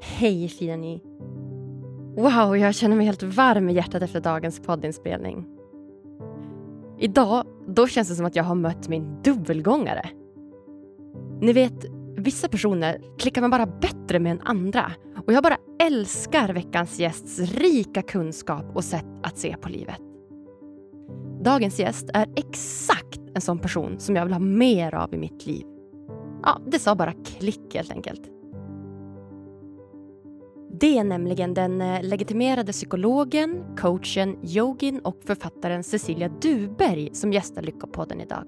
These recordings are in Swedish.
Hej fina ni! Wow, jag känner mig helt varm i hjärtat efter dagens poddinspelning. Idag, då känns det som att jag har mött min dubbelgångare. Ni vet, vissa personer klickar man bara bättre med än andra. Och jag bara älskar veckans gästs rika kunskap och sätt att se på livet. Dagens gäst är exakt en sån person som jag vill ha mer av i mitt liv. Ja, det sa bara klick helt enkelt. Det är nämligen den eh, legitimerade psykologen, coachen, yogin och författaren Cecilia Duberg som gästar Lyckopodden idag.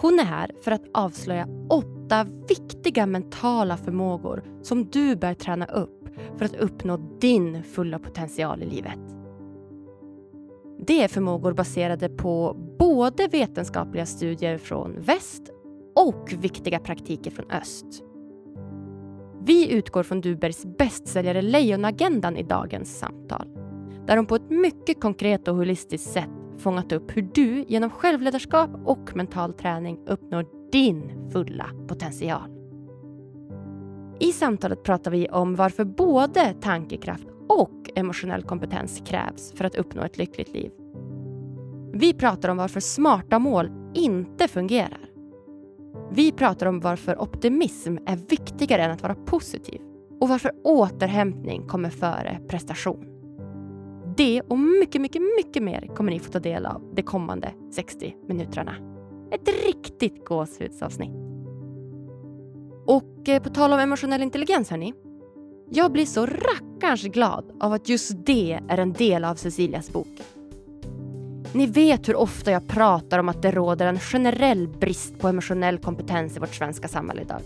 Hon är här för att avslöja åtta viktiga mentala förmågor som du bör träna upp för att uppnå din fulla potential i livet. Det är förmågor baserade på både vetenskapliga studier från väst och viktiga praktiker från öst. Vi utgår från Dubergs bästsäljare Lejonagendan i dagens samtal. Där hon på ett mycket konkret och holistiskt sätt fångat upp hur du genom självledarskap och mental träning uppnår din fulla potential. I samtalet pratar vi om varför både tankekraft och emotionell kompetens krävs för att uppnå ett lyckligt liv. Vi pratar om varför smarta mål inte fungerar. Vi pratar om varför optimism är viktigare än att vara positiv och varför återhämtning kommer före prestation. Det och mycket, mycket, mycket mer kommer ni få ta del av de kommande 60 minuterna. Ett riktigt gåshudsavsnitt. Och eh, på tal om emotionell intelligens hörni. Jag blir så rackarns glad av att just det är en del av Cecilias bok. Ni vet hur ofta jag pratar om att det råder en generell brist på emotionell kompetens i vårt svenska samhälle idag.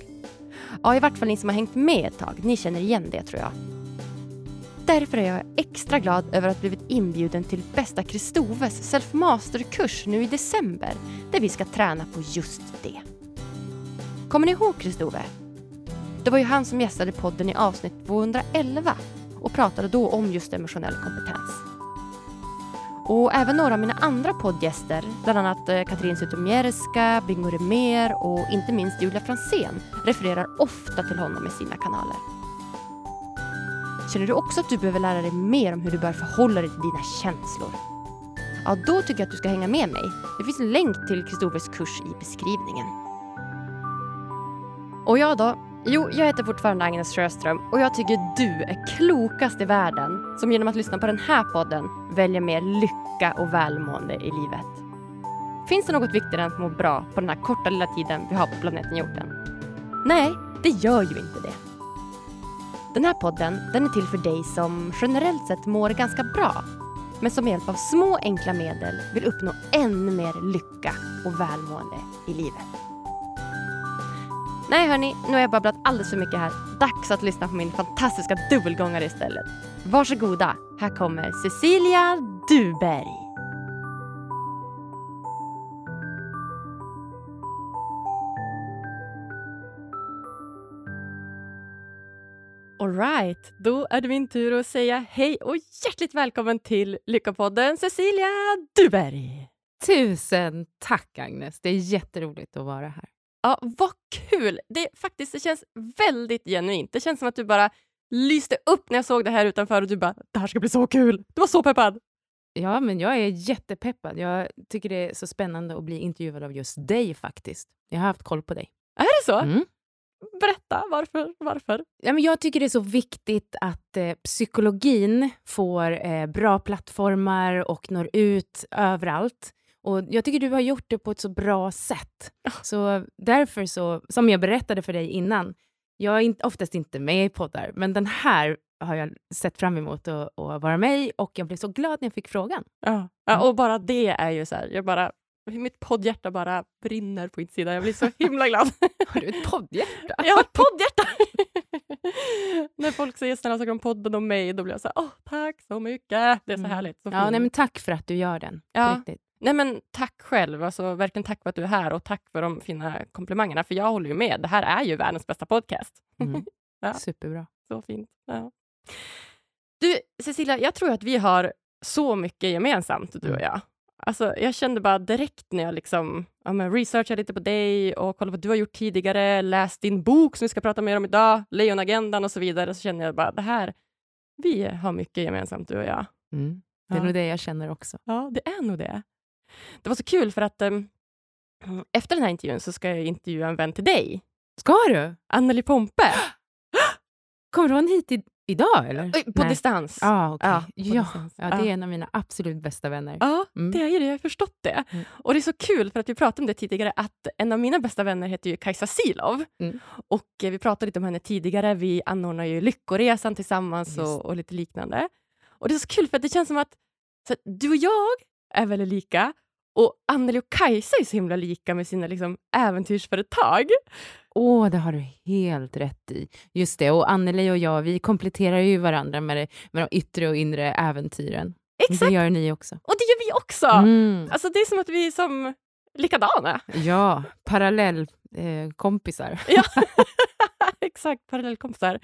Ja, i vart fall ni som har hängt med ett tag, ni känner igen det tror jag. Därför är jag extra glad över att ha blivit inbjuden till Bästa Kristoves Self Master-kurs nu i december, där vi ska träna på just det. Kommer ni ihåg Kristove? Det var ju han som gästade podden i avsnitt 211 och pratade då om just emotionell kompetens. Och även några av mina andra poddgäster, bland annat eh, Katrin Zytomierska, Bingo Rimér och inte minst Julia Fransén, refererar ofta till honom i sina kanaler. Känner du också att du behöver lära dig mer om hur du bör förhålla dig till dina känslor? Ja, då tycker jag att du ska hänga med mig. Det finns en länk till Kristoffers kurs i beskrivningen. Och jag då? Jo, jag heter fortfarande Agnes Sjöström och jag tycker du är klokast i världen som genom att lyssna på den här podden väljer mer lycka och välmående i livet. Finns det något viktigare än att må bra på den här korta lilla tiden vi har på planeten jorden? Nej, det gör ju inte det. Den här podden den är till för dig som generellt sett mår ganska bra men som med hjälp av små enkla medel vill uppnå ännu mer lycka och välmående i livet. Nej hörni, nu har jag babblat alldeles för mycket här. Dags att lyssna på min fantastiska dubbelgångare istället. Varsågoda, här kommer Cecilia Duberg. Alright, då är det min tur att säga hej och hjärtligt välkommen till Lyckopodden Cecilia Duberg. Tusen tack Agnes, det är jätteroligt att vara här. Ja, vad kul! Det, faktiskt, det känns väldigt genuint. Det känns som att du bara lyste upp när jag såg det här utanför och du bara “det här ska bli så kul”. Du var så peppad! Ja, men jag är jättepeppad. Jag tycker det är så spännande att bli intervjuad av just dig faktiskt. Jag har haft koll på dig. Är det så? Mm. Berätta, varför? varför? Ja, men jag tycker det är så viktigt att eh, psykologin får eh, bra plattformar och når ut överallt. Och Jag tycker du har gjort det på ett så bra sätt. Så därför, så, som jag berättade för dig innan, jag är oftast inte med i poddar, men den här har jag sett fram emot att, att vara med i och jag blev så glad när jag fick frågan. Ja, ja och bara det är ju så här, jag bara, mitt poddhjärta bara brinner på insidan. Jag blir så himla glad. Har du ett poddhjärta? Jag har ett poddhjärta! När folk säger snälla saker om podden och mig, då blir jag så här, åh, tack så mycket. Det är så härligt. Så ja, nej, men tack för att du gör den. Ja. Riktigt. Nej men tack själv, alltså, verkligen tack för att du är här och tack för de fina komplimangerna. För jag håller ju med, det här är ju världens bästa podcast. Mm. ja. Superbra. Så fint. Ja. Du Cecilia, jag tror att vi har så mycket gemensamt, du och jag. Alltså, jag kände bara direkt när jag liksom, ja, men researchade lite på dig och kollade vad du har gjort tidigare, läst din bok som vi ska prata mer om idag, Lejonagendan och så vidare, så kände jag bara det här, vi har mycket gemensamt du och jag. Mm. Det är Ja. nog det jag känner också. Ja, det är nog det. Det var så kul för att um, efter den här intervjun så ska jag intervjua en vän till dig, Ska du? Anneli Pompe, Kommer hon hit i, idag eller? På Nej. distans. Ja, okej. Ja, ja, distans. ja, det är en av mina absolut bästa vänner. Ja, Mm. det är det. Jag har förstått det. Mm. Och det är så kul, för att vi pratade om det tidigare, att en av mina bästa vänner heter ju Kajsa Silov. Mm. Och eh, vi pratade lite om henne tidigare. Vi anordnar ju Lyckoresan tillsammans och, och lite liknande. Och det är så kul, för att det känns som att att du och jag är väldigt lika. Och Anneli och Kajsa är så himla lika med sina liksom, äventyrsföretag. Åh, det har du helt rätt i. Just det, och Anneli och jag, vi kompletterar ju varandra med, det, med de yttre och inre äventyren. Exakt, Det gör ni också. och det gör vi också. Mm. Alltså, det är som att vi är som likadana. Ja, parallellkompisar. Eh. Ja, exakt. Parallellkompisar.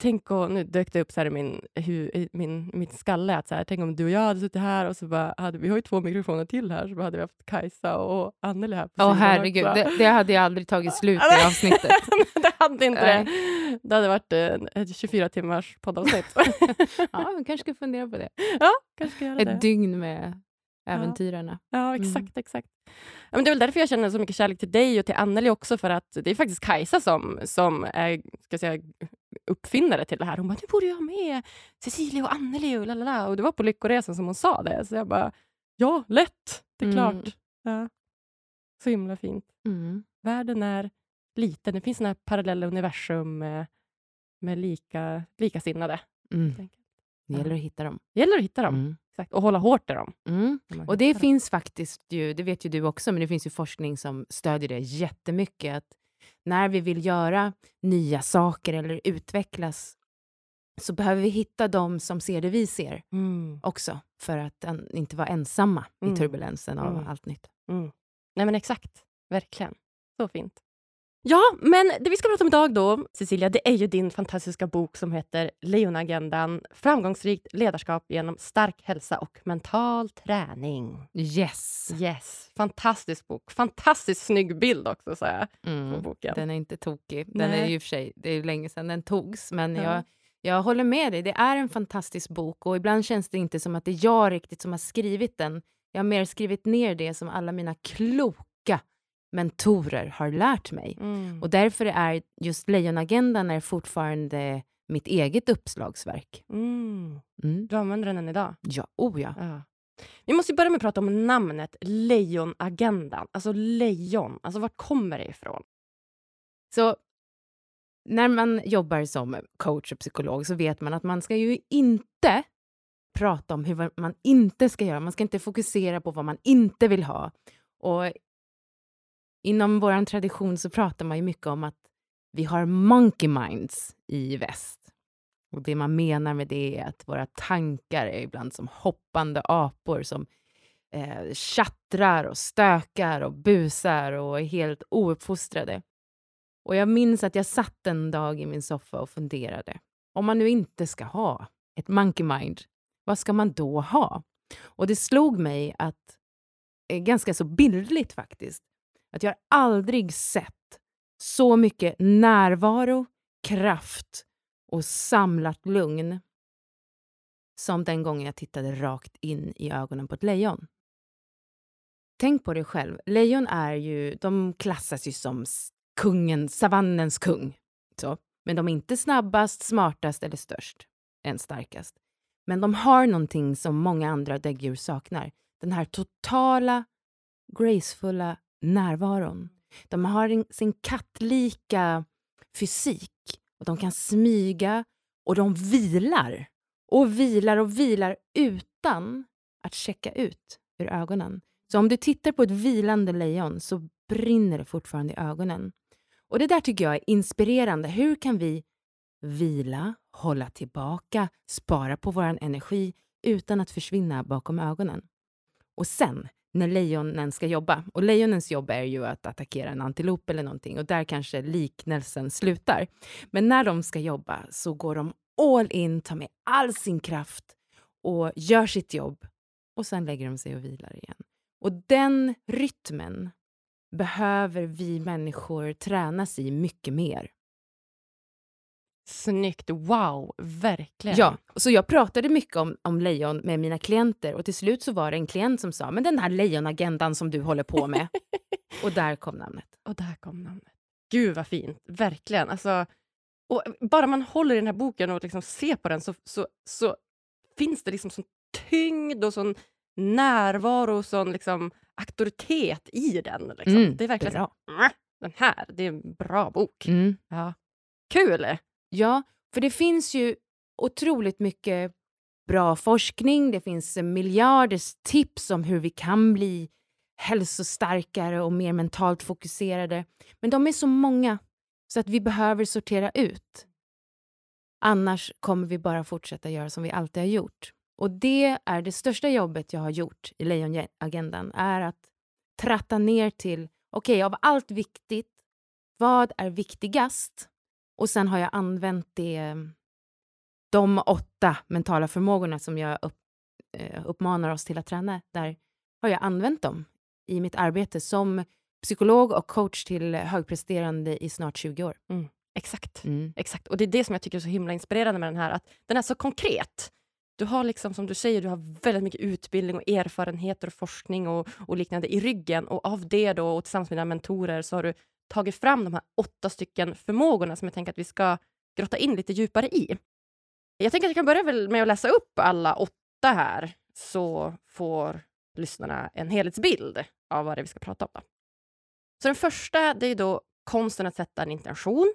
Tänk och, nu dök det upp så här i min, hu, min, mitt skalle, att så här, tänk om du och jag hade suttit här och så bara hade vi har ju två mikrofoner till här, så bara hade vi haft Kajsa och Anneli här Åh sidan herregud, det, det hade jag aldrig tagit slut i avsnittet. det hade inte Nej. det. Det hade varit eh, ett 24 timmars poddavsnitt. Ja, vi kanske ska fundera på det. ja, kanske ska göra det. Ett dygn med äventyrarna. Ja, Mm. exakt. exakt. Ja, men det är väl därför jag känner så mycket kärlek till dig och till Anneli också, för att det är faktiskt Kajsa som, som är ska säga, uppfinnare till det här. Hon bara, nu borde jag ha med Cecilia och Anneli och lalala. Och det var på Lyckoresan som hon sa det. Så jag bara, ja, lätt. Det är Mm. klart. Ja. Så himla fint. Mm. Världen är liten. Det finns såna här parallella universum med, med lika, likasinnade. Mm. Det gäller att hitta dem. Det gäller att hitta dem. Mm. Exakt. Och hålla hårt i dem. Mm. Och det hittar dem. finns faktiskt ju, det vet ju du också, men det finns ju forskning som stödjer det jättemycket. Att när vi vill göra nya saker eller utvecklas så behöver vi hitta de som ser det vi ser Mm. också, för att en, inte vara ensamma Mm. i turbulensen av Mm. allt nytt. Mm. Nej men exakt, verkligen. Så fint. Ja, men det vi ska prata om idag då, Cecilia, det är ju din fantastiska bok som heter Lejonagendan, framgångsrikt ledarskap genom stark hälsa och mental träning. Yes! Yes, fantastisk bok. Fantastiskt snygg bild också, sa jag på Mm. boken. Den är inte tokig. Den är Nej. ju i och för sig, det är länge sedan den togs, men Ja. jag, jag håller med dig. Det är en fantastisk bok och ibland känns det inte som att det är jag riktigt som har skrivit den. Jag har mer skrivit ner det som alla mina kloka mentorer har lärt mig. Mm. Och därför är just Lejonagendan är fortfarande mitt eget uppslagsverk. Mm. Mm. Du använder den än idag? Ja, oh ja. Ja. Vi måste börja med att prata om namnet Lejonagendan. Alltså lejon, alltså vart kommer det ifrån? Så när man jobbar som coach och psykolog så vet man att man ska ju inte prata om hur man inte ska göra. Man ska inte fokusera på vad man inte vill ha. Och inom vår tradition så pratar man ju mycket om att vi har monkey minds i väst. Och det man menar med det är att våra tankar är ibland som hoppande apor som eh, tjattrar och stökar och busar och är helt ouppfostrade. Och jag minns att jag satt en dag i min soffa och funderade. Om man nu inte ska ha ett monkey mind, vad ska man då ha? Och det slog mig att, eh, ganska så bildligt faktiskt, att jag har aldrig sett så mycket närvaro, kraft och samlat lugn som den gången jag tittade rakt in i ögonen på ett lejon. Tänk på det själv. Lejon är ju, de klassas ju som kungen, savannens kung. Så. Men de är inte snabbast, smartast eller störst. Än starkast. Men de har någonting som många andra däggdjur saknar. Den här totala, gracefulla närvaron. De har sin kattlika fysik. Och de kan smyga och de vilar. Och vilar och vilar utan att checka ut ur ögonen. Så om du tittar på ett vilande lejon så brinner det fortfarande i ögonen. Och det där tycker jag är inspirerande. Hur kan vi vila, hålla tillbaka, spara på vår energi utan att försvinna bakom ögonen? Och sen, när lejonen ska jobba, och lejonens jobb är ju att attackera en antilop eller någonting, och där kanske liknelsen slutar. Men när de ska jobba så går de all in, tar med all sin kraft och gör sitt jobb och sen lägger de sig och vilar igen. Och den rytmen behöver vi människor tränas i mycket mer. Snyggt, wow, verkligen. Ja, så jag pratade mycket om, om lejon med mina klienter och till slut så var det en klient som sa, men den här lejonagendan som du håller på med. och där kom namnet. Och där kom namnet. Gud vad fint, verkligen. Alltså, och bara man håller i den här boken och liksom ser på den så, så, så finns det liksom sån tyngd och sån närvaro och sån liksom auktoritet i den. Liksom. Mm, det är verkligen bra. så, "Mwah, den här, det är en bra bok. Mm. Ja. Kul! Ja, för det finns ju otroligt mycket bra forskning. Det finns eh, miljarders tips om hur vi kan bli hälsostarkare och mer mentalt fokuserade. Men de är så många så att vi behöver sortera ut. Annars kommer vi bara fortsätta göra som vi alltid har gjort. Och det är det största jobbet jag har gjort i Lejonagendan, är att tratta ner till, okej, av allt viktigt, vad är viktigast? Och sen har jag använt det, de åtta mentala förmågorna som jag upp, eh, uppmanar oss till att träna, där har jag använt dem i mitt arbete som psykolog och coach till högpresterande i snart 20 år. Exakt. Mm. Exakt. Och det är det som jag tycker är så himla inspirerande med den här, att den är så konkret. Du har liksom, som du säger, du har väldigt mycket utbildning och erfarenheter och forskning och, och liknande i ryggen. Och av det då, och tillsammans med dina mentorer, så har du tagit fram de här åtta stycken förmågorna som jag tänker att vi ska grotta in lite djupare i. Jag tänker att jag kan börja med att läsa upp alla åtta här, så får lyssnarna en helhetsbild av vad det är vi ska prata om. Då. Så den första, det är då konsten att sätta en intention.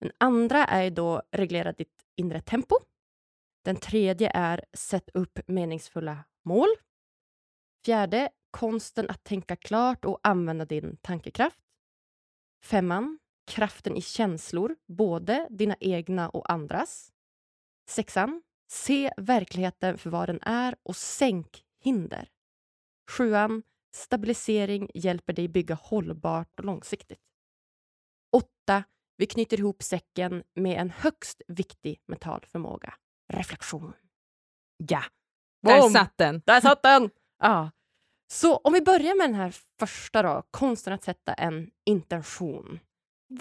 Den andra är då reglera ditt inre tempo. Den tredje är sätt upp meningsfulla mål. Fjärde, konsten att tänka klart och använda din tankekraft. Femman, kraften i känslor, både dina egna och andras. Sexan, se verkligheten för vad den är och sänk hinder. Sjuan, stabilisering hjälper dig bygga hållbart och långsiktigt. Åtta, vi knyter ihop säcken med en högst viktig mental förmåga. Reflektion. Ja, där Boom! satt den! Där satt den! Ja. Så om vi börjar med den här första då, konsten att sätta en intention.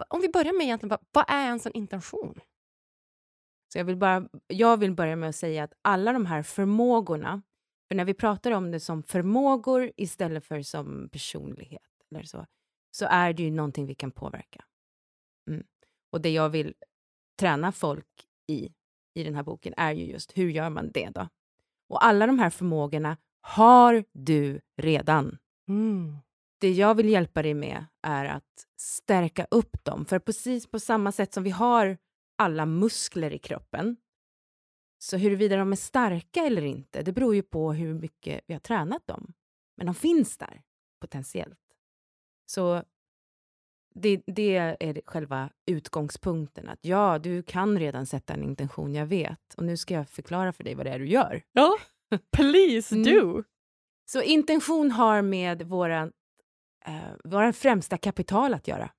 Om vi börjar med egentligen, vad, vad är ens en intention? Så jag vill, bara, jag vill börja med att säga att alla de här förmågorna, för när vi pratar om det som förmågor istället för som personlighet, eller så, så är det ju någonting vi kan påverka. Mm. Och det jag vill träna folk i, i den här boken, är ju just hur gör man det då? Och alla de här förmågorna har du redan. Det jag vill hjälpa dig med är att stärka upp dem. För precis på samma sätt som vi har alla muskler i kroppen, så huruvida de är starka eller inte, det beror ju på hur mycket vi har tränat dem. Men de finns där, potentiellt. Så det, det är själva utgångspunkten. Att ja, du kan redan sätta en intention, jag vet. Och nu ska jag förklara för dig vad det är du gör. Ja, please Mm. do! Så intention har med våra, eh, främsta kapital att göra.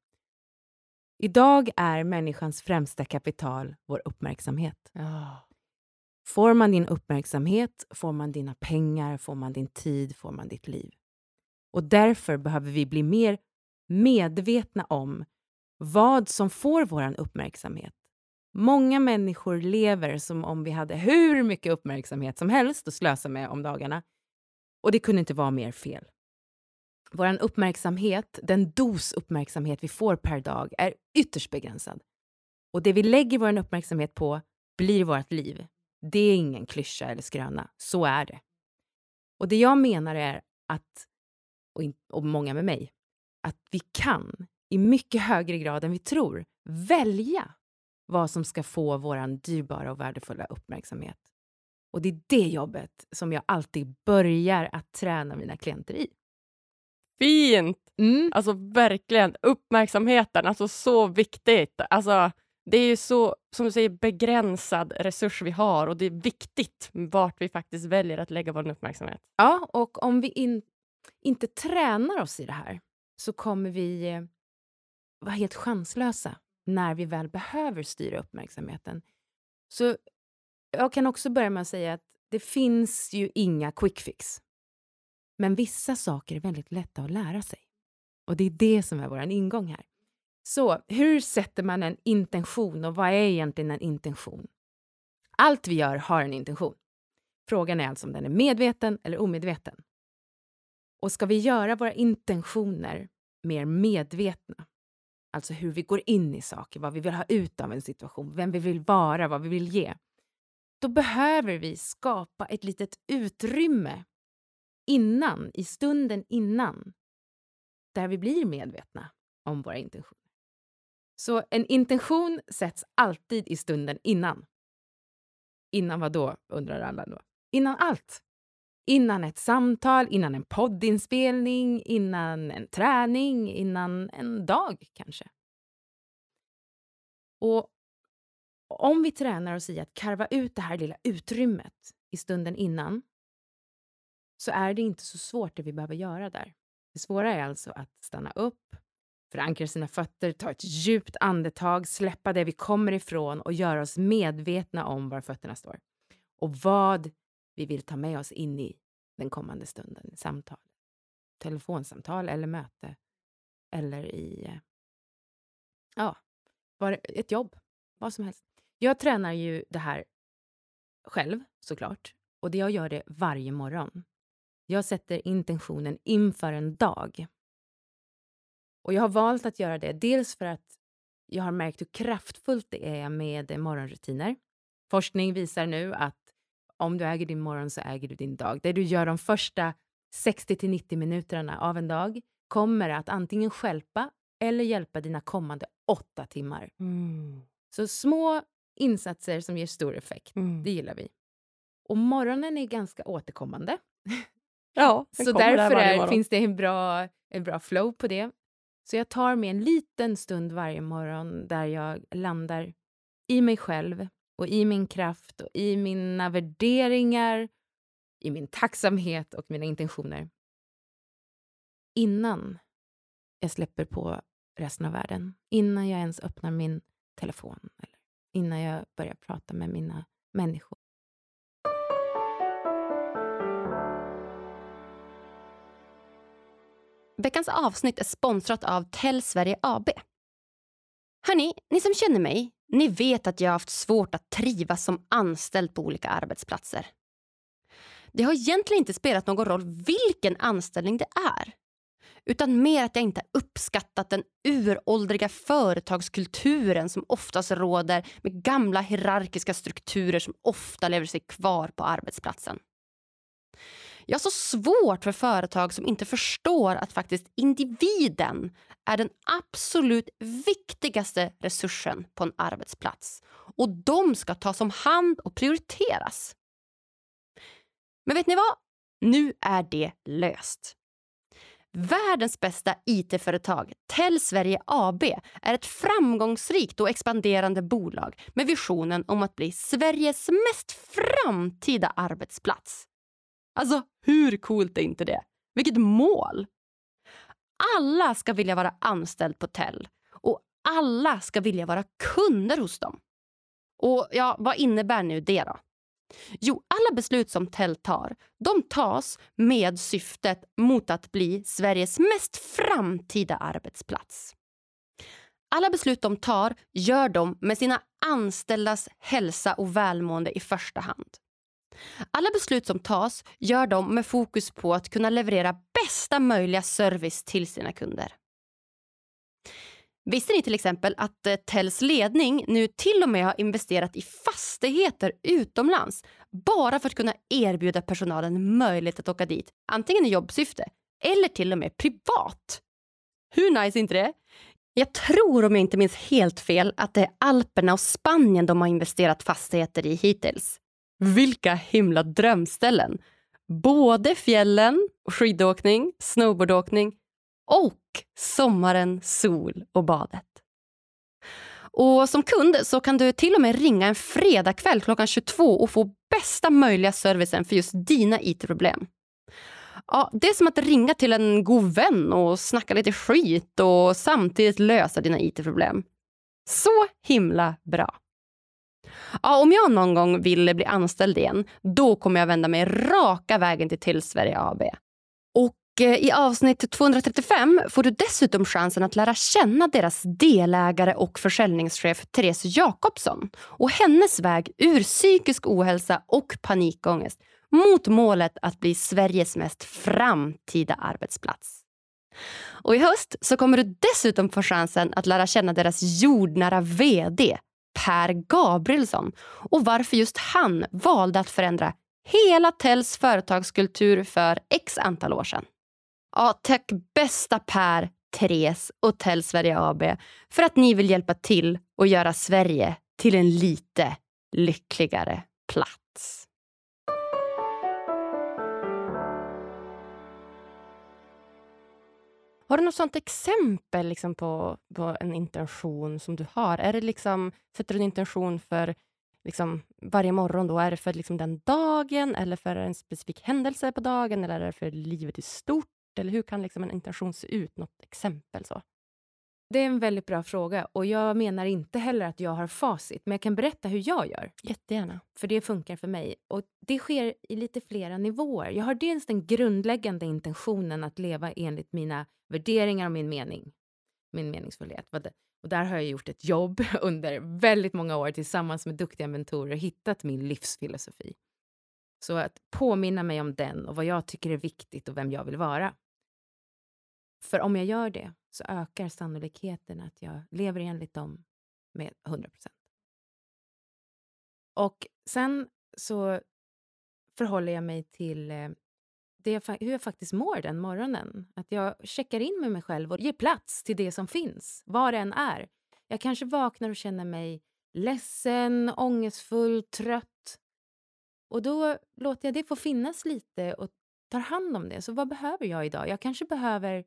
Idag är människans främsta kapital vår uppmärksamhet. Ja. Får man din uppmärksamhet, får man dina pengar, får man din tid, får man ditt liv. Och därför behöver vi bli mer medvetna om vad som får vår uppmärksamhet. Många människor lever som om vi hade hur mycket uppmärksamhet som helst att slösa med om dagarna. Och det kunde inte vara mer fel. Vår uppmärksamhet, den dos uppmärksamhet vi får per dag, är ytterst begränsad. Och det vi lägger vår uppmärksamhet på blir vårt liv. Det är ingen klyscha eller skröna. Så är det. Och det jag menar är att, och, in, och många med mig, att vi kan i mycket högre grad än vi tror välja vad som ska få vår dyrbara och värdefulla uppmärksamhet. Och det är det jobbet som jag alltid börjar att träna mina klienter i. Fint! Mm. Alltså verkligen, uppmärksamheten, alltså så viktigt. Alltså, det är ju så, som du säger, begränsad resurs vi har och det är viktigt vart vi faktiskt väljer att lägga vår uppmärksamhet. Ja, och om vi in, inte tränar oss i det här så kommer vi eh, vara helt chanslösa när vi väl behöver styra uppmärksamheten. Så jag kan också börja med att säga att det finns ju inga quick fix. Men vissa saker är väldigt lätta att lära sig. Och det är det som är vår ingång här. Så hur sätter man en intention och vad är egentligen en intention? Allt vi gör har en intention. Frågan är alltså om den är medveten eller omedveten. Och ska vi göra våra intentioner mer medvetna, alltså hur vi går in i saker, vad vi vill ha ut av en situation, vem vi vill vara, vad vi vill ge, då behöver vi skapa ett litet utrymme innan, i stunden innan, där vi blir medvetna om våra intentioner. Så en intention sätts alltid i stunden innan. Innan vad då, undrar alla då. Innan allt. Innan ett samtal, innan en poddinspelning, innan en träning, innan en dag kanske. Och om vi tränar oss i att karva ut det här lilla utrymmet i stunden innan så är det inte så svårt det vi behöver göra där. Det svåra är alltså att stanna upp, förankra sina fötter, ta ett djupt andetag, släppa det vi kommer ifrån och göra oss medvetna om var fötterna står. Och vad vi vill ta med oss in i den kommande stunden, samtal, telefonsamtal eller möte eller i eh, ja, ett jobb, vad som helst. Jag tränar ju det här själv såklart och jag gör det varje morgon. Jag sätter intentionen inför en dag. Och jag har valt att göra det dels för att jag har märkt hur kraftfullt det är med morgonrutiner. Forskning visar nu att om du äger din morgon så äger du din dag. Det du gör de första 60 till 90 minuterna av en dag kommer att antingen skälpa eller hjälpa dina kommande åtta timmar. Mm. Så små insatser som ger stor effekt, mm. det gillar vi. Och morgonen är ganska återkommande. Ja, så därför är, finns det en bra, en bra flow på det. Så jag tar mig en liten stund varje morgon där jag landar i mig själv och i min kraft och i mina värderingar, i min tacksamhet och mina intentioner. Innan jag släpper på resten av världen, innan jag ens öppnar min telefon eller innan jag börjar prata med mina människor. Veckans avsnitt är sponsrat av Tell Sverige AB. Hörni, ni som känner mig, ni vet att jag har haft svårt att trivas som anställd på olika arbetsplatser. Det har egentligen inte spelat någon roll vilken anställning det är utan mer att jag inte uppskattat den uråldriga företagskulturen som oftast råder med gamla hierarkiska strukturer som ofta lever sig kvar på arbetsplatsen. Jag har så svårt för företag som inte förstår att faktiskt individen är den absolut viktigaste resursen på en arbetsplats och de ska tas om hand och prioriteras. Men vet ni vad? Nu är det löst. Världens bästa IT-företag, Tell Sverige AB, är ett framgångsrikt och expanderande bolag med visionen om att bli Sveriges mest framtida arbetsplats. Alltså, hur coolt är inte det? Vilket mål! Alla ska vilja vara anställd på Tell och alla ska vilja vara kunder hos dem. Och ja, vad innebär nu det då? Jo, alla beslut som Tell tar, de tas med syftet mot att bli Sveriges mest framtida arbetsplats. Alla beslut de tar gör de med sina anställdas hälsa och välmående i första hand. Alla beslut som tas gör de med fokus på att kunna leverera bästa möjliga service till sina kunder. Visste ni till exempel att eh, Tells ledning nu till och med har investerat i fastigheter utomlands bara för att kunna erbjuda personalen möjlighet att åka dit, antingen i jobbsyfte eller till och med privat? Hur nice är inte det? Jag tror, om jag inte minns helt fel, att det är Alperna och Spanien de har investerat fastigheter i hittills. Vilka himla drömställen! Både fjällen, skidåkning, snowboardåkning och sommaren, sol och badet. Och Som kund så kan du till och med ringa en fredagkväll klockan 22 och få bästa möjliga servicen för just dina IT-problem. Ja, det är som att ringa till en god vän och snacka lite skit och samtidigt lösa dina IT-problem. Så himla bra! Ja, om jag någon gång vill bli anställd igen, då kommer jag vända mig raka vägen till Tillsverige AB. Och eh, i avsnitt 235 får du dessutom chansen att lära känna deras delägare och försäljningschef Therese Jakobsson och hennes väg ur psykisk ohälsa och panikångest mot målet att bli Sveriges mest framtida arbetsplats. Och i höst så kommer du dessutom få chansen att lära känna deras jordnära VD Per Gabrielsson och varför just han valde att förändra hela Tells företagskultur för x antal år sedan. Ja, tack bästa Per, Therese och Tell Sverige AB för att ni vill hjälpa till och göra Sverige till en lite lyckligare plats. Har du något sånt exempel liksom på, på en intention som du har? Är det liksom, sätter du en intention för liksom, varje morgon? då? Är det för liksom, den dagen eller för en specifik händelse på dagen eller är det för livet i stort? Eller hur kan liksom, en intention se ut? Något exempel? så? Det är en väldigt bra fråga och jag menar inte heller att jag har facit, men jag kan berätta hur jag gör. Jättegärna. För det funkar för mig. Och det sker i lite flera nivåer. Jag har dels den grundläggande intentionen att leva enligt mina värderingar och min mening. Min meningsfullhet. Och där har jag gjort ett jobb under väldigt många år tillsammans med duktiga mentorer och hittat min livsfilosofi. Så att påminna mig om den och vad jag tycker är viktigt och vem jag vill vara. För om jag gör det så ökar sannolikheten att jag lever enligt dem med 100 procent. Och sen så förhåller jag mig till eh, det jag, hur jag faktiskt mår den morgonen. Att jag checkar in med mig själv och ger plats till det som finns, vad det än är. Jag kanske vaknar och känner mig ledsen, ångestfull, trött. Och då låter jag det få finnas lite och tar hand om det. Så vad behöver jag idag? Jag kanske behöver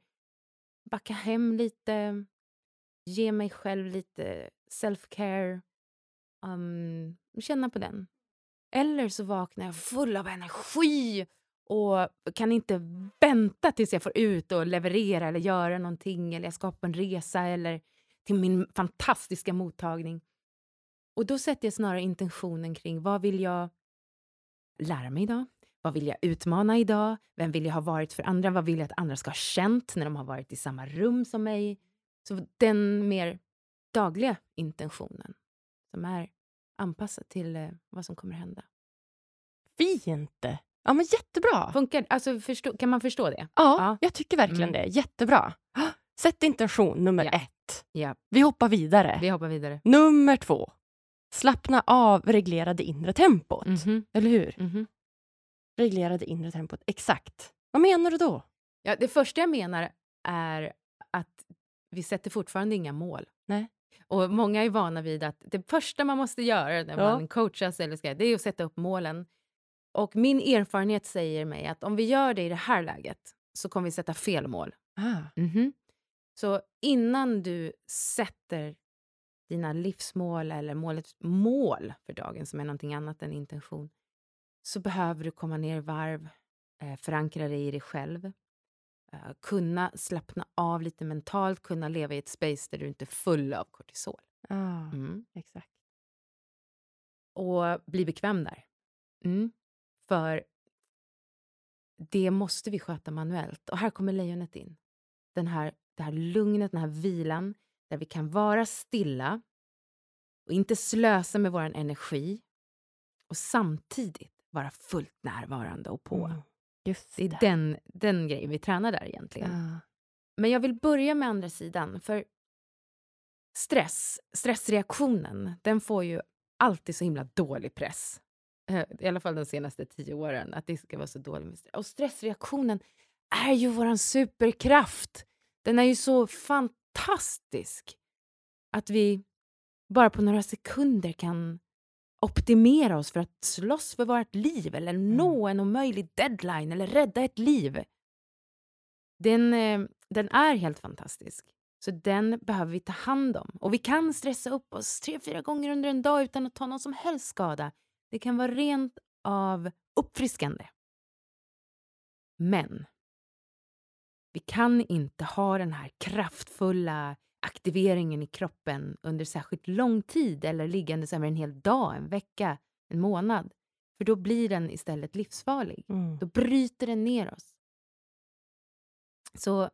backa hem lite, ge mig själv lite self-care, um, känna på den. Eller så vaknar jag full av energi och kan inte vänta tills jag får ut och leverera eller göra någonting eller jag ska på en resa eller till min fantastiska mottagning. Och då sätter jag snarare intentionen kring vad vill jag lära mig idag? Vad vill jag utmana idag? Vem vill jag ha varit för andra? Vad vill jag att andra ska ha känt när de har varit i samma rum som mig? Så den mer dagliga intentionen som är anpassad till eh, vad som kommer hända. Fint! Ja, men jättebra. Funkar, alltså, förstå, kan man förstå det? Ja, ja. jag tycker verkligen mm. det. Jättebra. Sätt intention nummer ja. ett. Ja. Vi hoppar vidare. Vi hoppar vidare. Nummer två. Slappna av, reglera det inre tempot. Mm -hmm. Eller hur? Mm -hmm. Reglera det inre tempot. Exakt. Vad menar du då? Ja, det första jag menar är att vi sätter fortfarande inga mål. Nej. Och många är vana vid att det första man måste göra när ja. man coachas eller ska, det är att sätta upp målen. Och min erfarenhet säger mig att om vi gör det i det här läget så kommer vi sätta fel mål. Ah. Mm -hmm. Så innan du sätter dina livsmål eller målet, mål för dagen som är någonting annat än intention, så behöver du komma ner i varv, eh, förankra dig i dig själv, eh, kunna slappna av lite mentalt, kunna leva i ett space där du inte är full av kortisol. Ah, mm. Exakt. Och bli bekväm där. Mm. För det måste vi sköta manuellt. Och här kommer lejonet in. Den här, det här lugnet, den här vilan, där vi kan vara stilla och inte slösa med vår energi och samtidigt vara fullt närvarande och på. Mm. Just det är den, den grejen vi tränar där egentligen. Ja. Men jag vill börja med andra sidan, för stress, stressreaktionen, den får ju alltid så himla dålig press. Eh, I alla fall de senaste tio åren, att det ska vara så dåligt med stress. Och stressreaktionen är ju vår superkraft. Den är ju så fantastisk att vi bara på några sekunder kan optimera oss för att slåss för vårt liv eller mm. nå en omöjlig deadline eller rädda ett liv. Den, eh, den är helt fantastisk. Så den behöver vi ta hand om. Och vi kan stressa upp oss tre, fyra gånger under en dag utan att ta någon som helst skada. Det kan vara rent av uppfriskande. Men vi kan inte ha den här kraftfulla aktiveringen i kroppen under särskilt lång tid eller liggandes över en hel dag, en vecka, en månad. För då blir den istället livsfarlig. Mm. Då bryter den ner oss. Så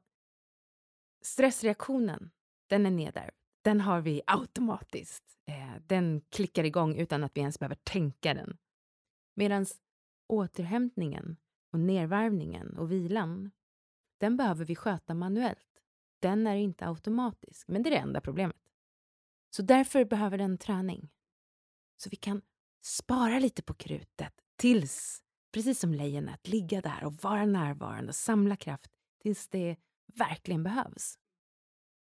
stressreaktionen, den är nedärvd. Den har vi automatiskt. Eh, den klickar igång utan att vi ens behöver tänka den. Medan återhämtningen och nedvarvningen och vilan, den behöver vi sköta manuellt. Den är inte automatisk, men det är det enda problemet. Så därför behöver den träning. Så vi kan spara lite på krutet tills, precis som lejonet, ligga där och vara närvarande och samla kraft tills det verkligen behövs.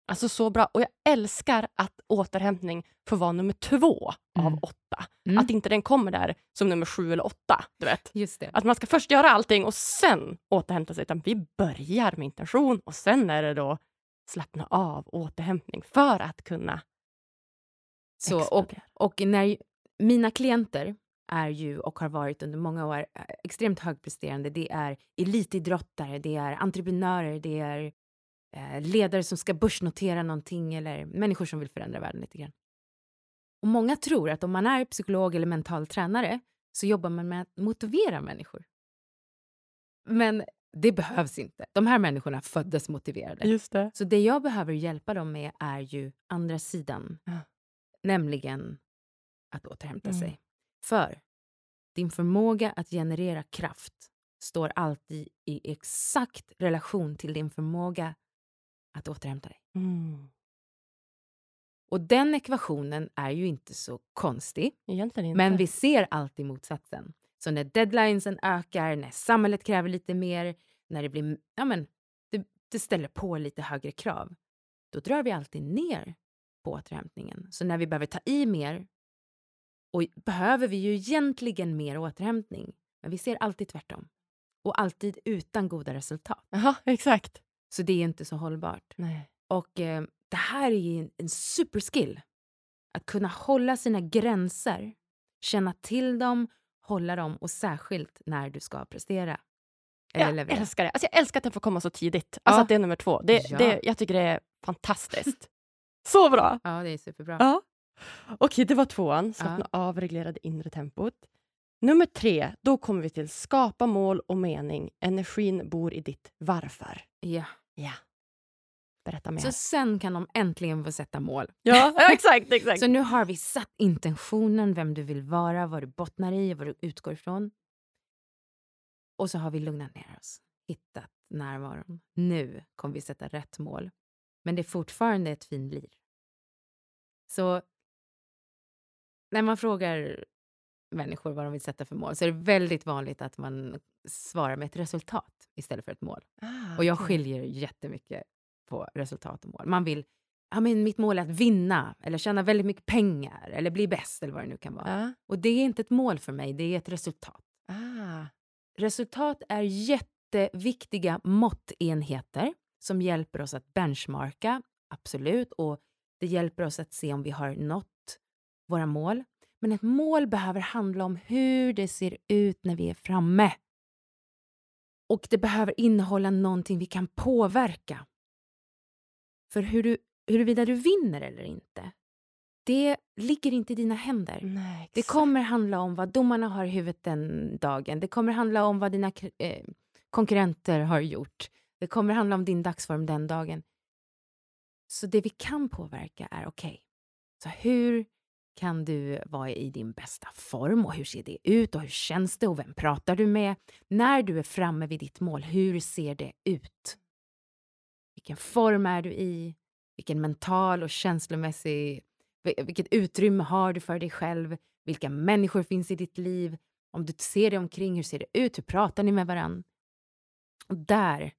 Alltså så bra. Och jag älskar att återhämtning får vara nummer två av Mm. åtta. Mm. Att inte den kommer där som nummer sju eller åtta. Du vet. Just det. Att man ska först göra allting och sen återhämta sig. Utan vi börjar med intention och sen är det då slappna av, återhämtning för att kunna Så, och, och när mina klienter är ju och har varit under många år extremt högpresterande. Det är elitidrottare, det är entreprenörer, det är eh, ledare som ska börsnotera någonting eller människor som vill förändra världen lite grann. Och många tror att om man är psykolog eller mental tränare så jobbar man med att motivera människor. Men det behövs inte. De här människorna föddes motiverade. Just det. Så det jag behöver hjälpa dem med är ju andra sidan. Ja. Nämligen att återhämta Mm. sig. För din förmåga att generera kraft står alltid i exakt relation till din förmåga att återhämta dig. Mm. Och den ekvationen är ju inte så konstig. Inte. Men vi ser alltid motsatsen. Så när deadlinesen ökar, när samhället kräver lite mer, när det blir, ja men, det, det ställer på lite högre krav, då drar vi alltid ner på återhämtningen. Så när vi behöver ta i mer, och behöver vi ju egentligen mer återhämtning, men vi ser alltid tvärtom. Och alltid utan goda resultat. Jaha, exakt. Så det är inte så hållbart. Nej. Och eh, det här är ju en, en superskill. Att kunna hålla sina gränser, känna till dem, hålla dem och särskilt när du ska prestera. Eller Jag leverera. älskar det. Alltså jag älskar att den får komma så tidigt. Alltså Ja. att det är nummer två. Det, Ja. det, jag tycker det är fantastiskt. så bra! Ja, det är superbra. Ja. Okej, det var tvåan. Slappna Ja. av, reglera det inre tempot. Nummer tre, då kommer vi till skapa mål och mening. Energin bor i ditt varför. Ja. Ja. Berätta mer. Så sen kan de äntligen få sätta mål. ja, exakt, exakt. Så nu har vi satt intentionen, vem du vill vara, vad du bottnar i, vad du utgår ifrån. Och så har vi lugnat ner oss, hittat närvaron. Nu kommer vi sätta rätt mål. Men det är fortfarande ett finlir. Så när man frågar människor vad de vill sätta för mål så är det väldigt vanligt att man svarar med ett resultat istället för ett mål. Ah, Och jag skiljer jättemycket på resultat och mål. Man vill, ja men mitt mål är att vinna eller tjäna väldigt mycket pengar eller bli bäst eller vad det nu kan vara. Ja. Och det är inte ett mål för mig, det är ett resultat. Ah. Resultat är jätteviktiga måttenheter som hjälper oss att benchmarka, absolut, och det hjälper oss att se om vi har nått våra mål. Men ett mål behöver handla om hur det ser ut när vi är framme. Och det behöver innehålla någonting vi kan påverka. För hur du, huruvida du vinner eller inte, det ligger inte i dina händer. Nej, Det kommer handla om vad domarna har i huvudet den dagen. Det kommer handla om vad dina eh, konkurrenter har gjort. Det kommer handla om din dagsform den dagen. Så det vi kan påverka är okej, så hur kan du vara i din bästa form och hur ser det ut och hur känns det och vem pratar du med? När du är framme vid ditt mål, hur ser det ut? Vilken form är du i? Vilken mental och känslomässig vil- vilket utrymme har du för dig själv? Vilka människor finns i ditt liv? Om du ser dig omkring, hur ser det ut? Hur pratar ni med varann? Och där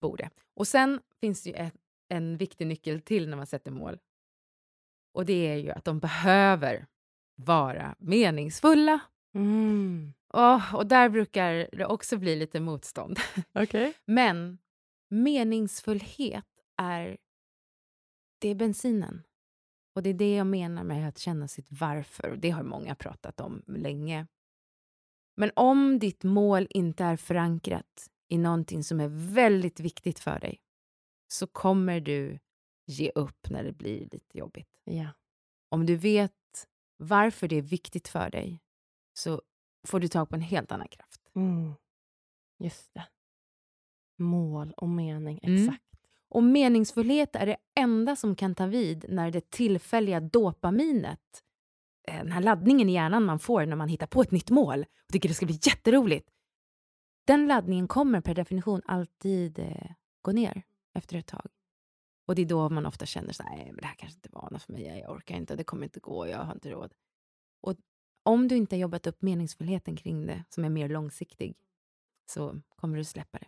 bor det. Och sen finns det ju ett, en viktig nyckel till när man sätter mål. Och det är ju att de behöver vara meningsfulla. Mm. Åh, och där brukar det också bli lite motstånd. Okej. Men meningsfullhet är, det är bensinen. Och det är det jag menar med att känna sitt varför. Och det har många pratat om länge. Men om ditt mål inte är förankrat i någonting som är väldigt viktigt för dig så kommer du ge upp när det blir lite jobbigt. Ja. Om du vet varför det är viktigt för dig så får du tag på en helt annan kraft. Mm. Just det. Mål och mening, Mm. exakt. Och meningsfullhet är det enda som kan ta vid när det tillfälliga dopaminet, eh, den här laddningen i hjärnan man får när man hittar på ett nytt mål och tycker det ska bli jätteroligt, den laddningen kommer per definition alltid eh, gå ner efter ett tag. Och det är då man ofta känner så nej men det här kanske inte var något för mig, jag orkar inte, det kommer inte gå, jag har inte råd. Och om du inte har jobbat upp meningsfullheten kring det, som är mer långsiktig, så kommer du släppa det.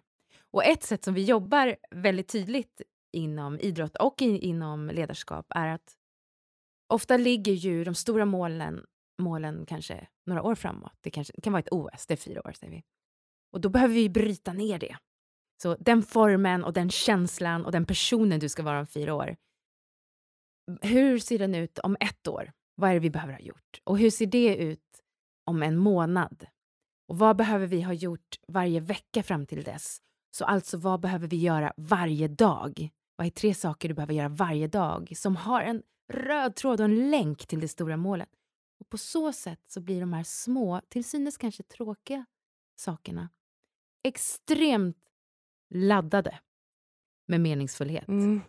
Och ett sätt som vi jobbar väldigt tydligt inom idrott och in, inom ledarskap är att ofta ligger ju de stora målen, målen kanske några år framåt. Det, kanske, det kan vara ett OS, det är fyra år säger vi. Och då behöver vi bryta ner det. Så den formen och den känslan och den personen du ska vara om fyra år. Hur ser den ut om ett år? Vad är det vi behöver ha gjort? Och hur ser det ut om en månad? Och vad behöver vi ha gjort varje vecka fram till dess? Så alltså, vad behöver vi göra varje dag? Vad är tre saker du behöver göra varje dag som har en röd tråd och en länk till det stora målet? Och på så sätt så blir de här små, till synes kanske tråkiga sakerna extremt laddade med meningsfullhet. Mm.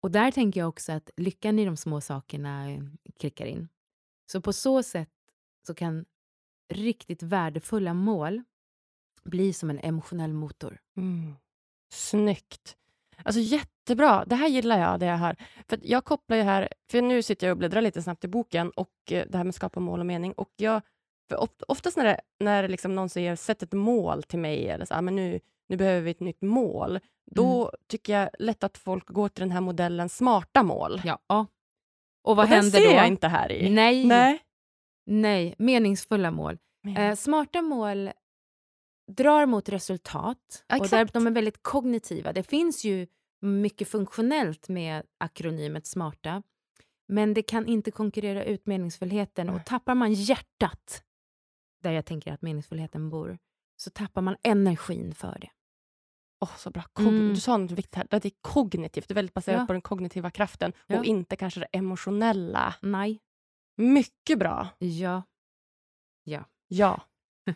Och där tänker jag också att lyckan i de små sakerna eh, klickar in. Så på så sätt så kan riktigt värdefulla mål bli som en emotionell motor. Mm. Snyggt. Alltså jättebra. Det här gillar jag, det jag hör. För jag kopplar ju här, för nu sitter jag och bläddrar lite snabbt i boken och eh, det här med skapa mål och mening. Och jag, för of- oftast när, det, när liksom någon säger sätt ett mål till mig, eller så, ah, men nu, nu behöver vi ett nytt mål, då tycker jag lätt att folk går till den här modellen smarta mål. Ja. Och vad och den händer ser då? jag inte här i. Nej, Nej. nej, meningsfulla mål. Eh, smarta mål drar mot resultat Ja, och där de är väldigt kognitiva. Det finns ju mycket funktionellt med akronymet smarta, men det kan inte konkurrera ut meningsfullheten Nej. och tappar man hjärtat, där jag tänker att meningsfullheten bor, så tappar man energin för det. Åh, så bra. Kogn- Mm. Du sa något viktigt här, att det är kognitivt. Det är väldigt baserat Ja. på den kognitiva kraften Ja. och inte kanske det emotionella. Nej. Mycket bra. Ja. Ja.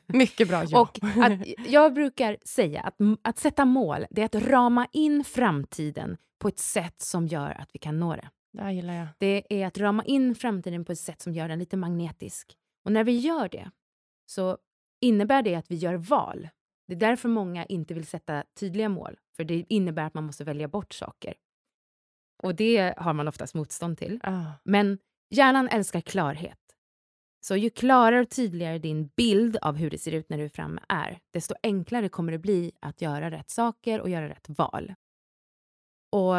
Mycket bra. Ja. Och att, jag brukar säga att, att sätta mål, det är att rama in framtiden på ett sätt som gör att vi kan nå det. det gillar jag. Det är att rama in framtiden på ett sätt som gör den lite magnetisk. Och när vi gör det så innebär det att vi gör val. Det är därför många inte vill sätta tydliga mål, för det innebär att man måste välja bort saker. Och det har man oftast motstånd till. Ah. Men hjärnan älskar klarhet. Så ju klarare och tydligare din bild av hur det ser ut när du är framme är, desto enklare kommer det bli att göra rätt saker och göra rätt val. Och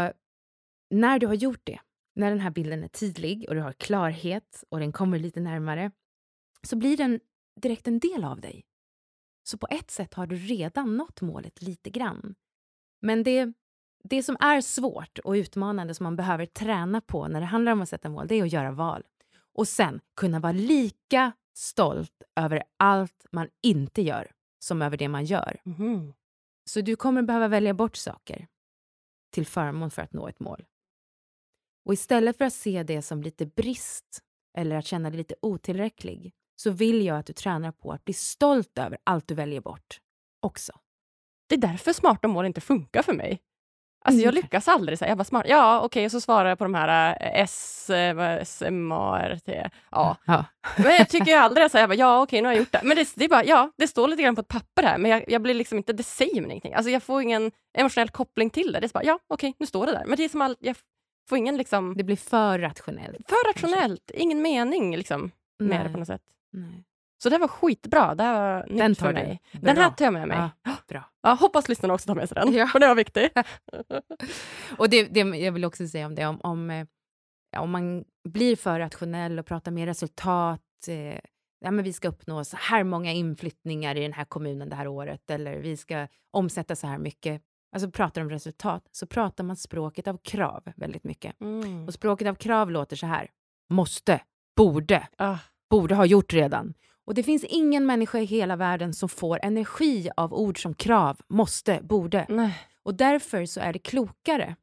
när du har gjort det, när den här bilden är tydlig och du har klarhet och den kommer lite närmare, så blir den direkt en del av dig. Så på ett sätt har du redan nått målet lite grann. Men det, det som är svårt och utmanande som man behöver träna på när det handlar om att sätta mål, det är att göra val. Och sen kunna vara lika stolt över allt man inte gör som över det man gör. Mhm. Så du kommer behöva välja bort saker till förmån för att nå ett mål. Och istället för att se det som lite brist eller att känna dig lite otillräcklig så vill jag att du tränar på att bli stolt över allt du väljer bort också. Det är därför smarta mål inte funkar för mig. Alltså jag Mm. lyckas aldrig säga, jag bara smart. Ja, okej, och så svarar jag på de här eh, S, eh, vad- S, M, A, R, T. Ja, Ja. men jag tycker aldrig så här, jag bara, ja, okej, nu har jag gjort det. Men det, det är bara, ja, det står lite grann på ett papper här, men jag, jag blir liksom inte, det säger mig ingenting. Alltså jag får ingen emotionell koppling till det. Det är så bara, ja, okej, nu står det där. Men det är som all, jag får ingen liksom, Det blir för rationellt. för rationellt, ingen mening liksom med det Nej. på något sätt. Nej. Så det här var skitbra, det här var nytt Den för tar mig. du. Den här tar jag med mig. Ja, bra. Ja, hoppas lyssnarna också tar med sig den, Ja. för det var viktigt. Och det, det jag vill också säga om det, om, om, eh, om man blir för rationell och pratar mer resultat, eh, ja, men vi ska uppnå så här många inflyttningar i den här kommunen det här året, eller vi ska omsätta så här mycket. Alltså pratar om resultat, så pratar man språket av krav väldigt mycket. Mm. Och språket av krav låter så här. Måste, borde, Ah, borde ha gjort redan. Och det finns ingen människa i hela världen som får energi av ord som krav, måste, borde. nej. Och därför så är det klokare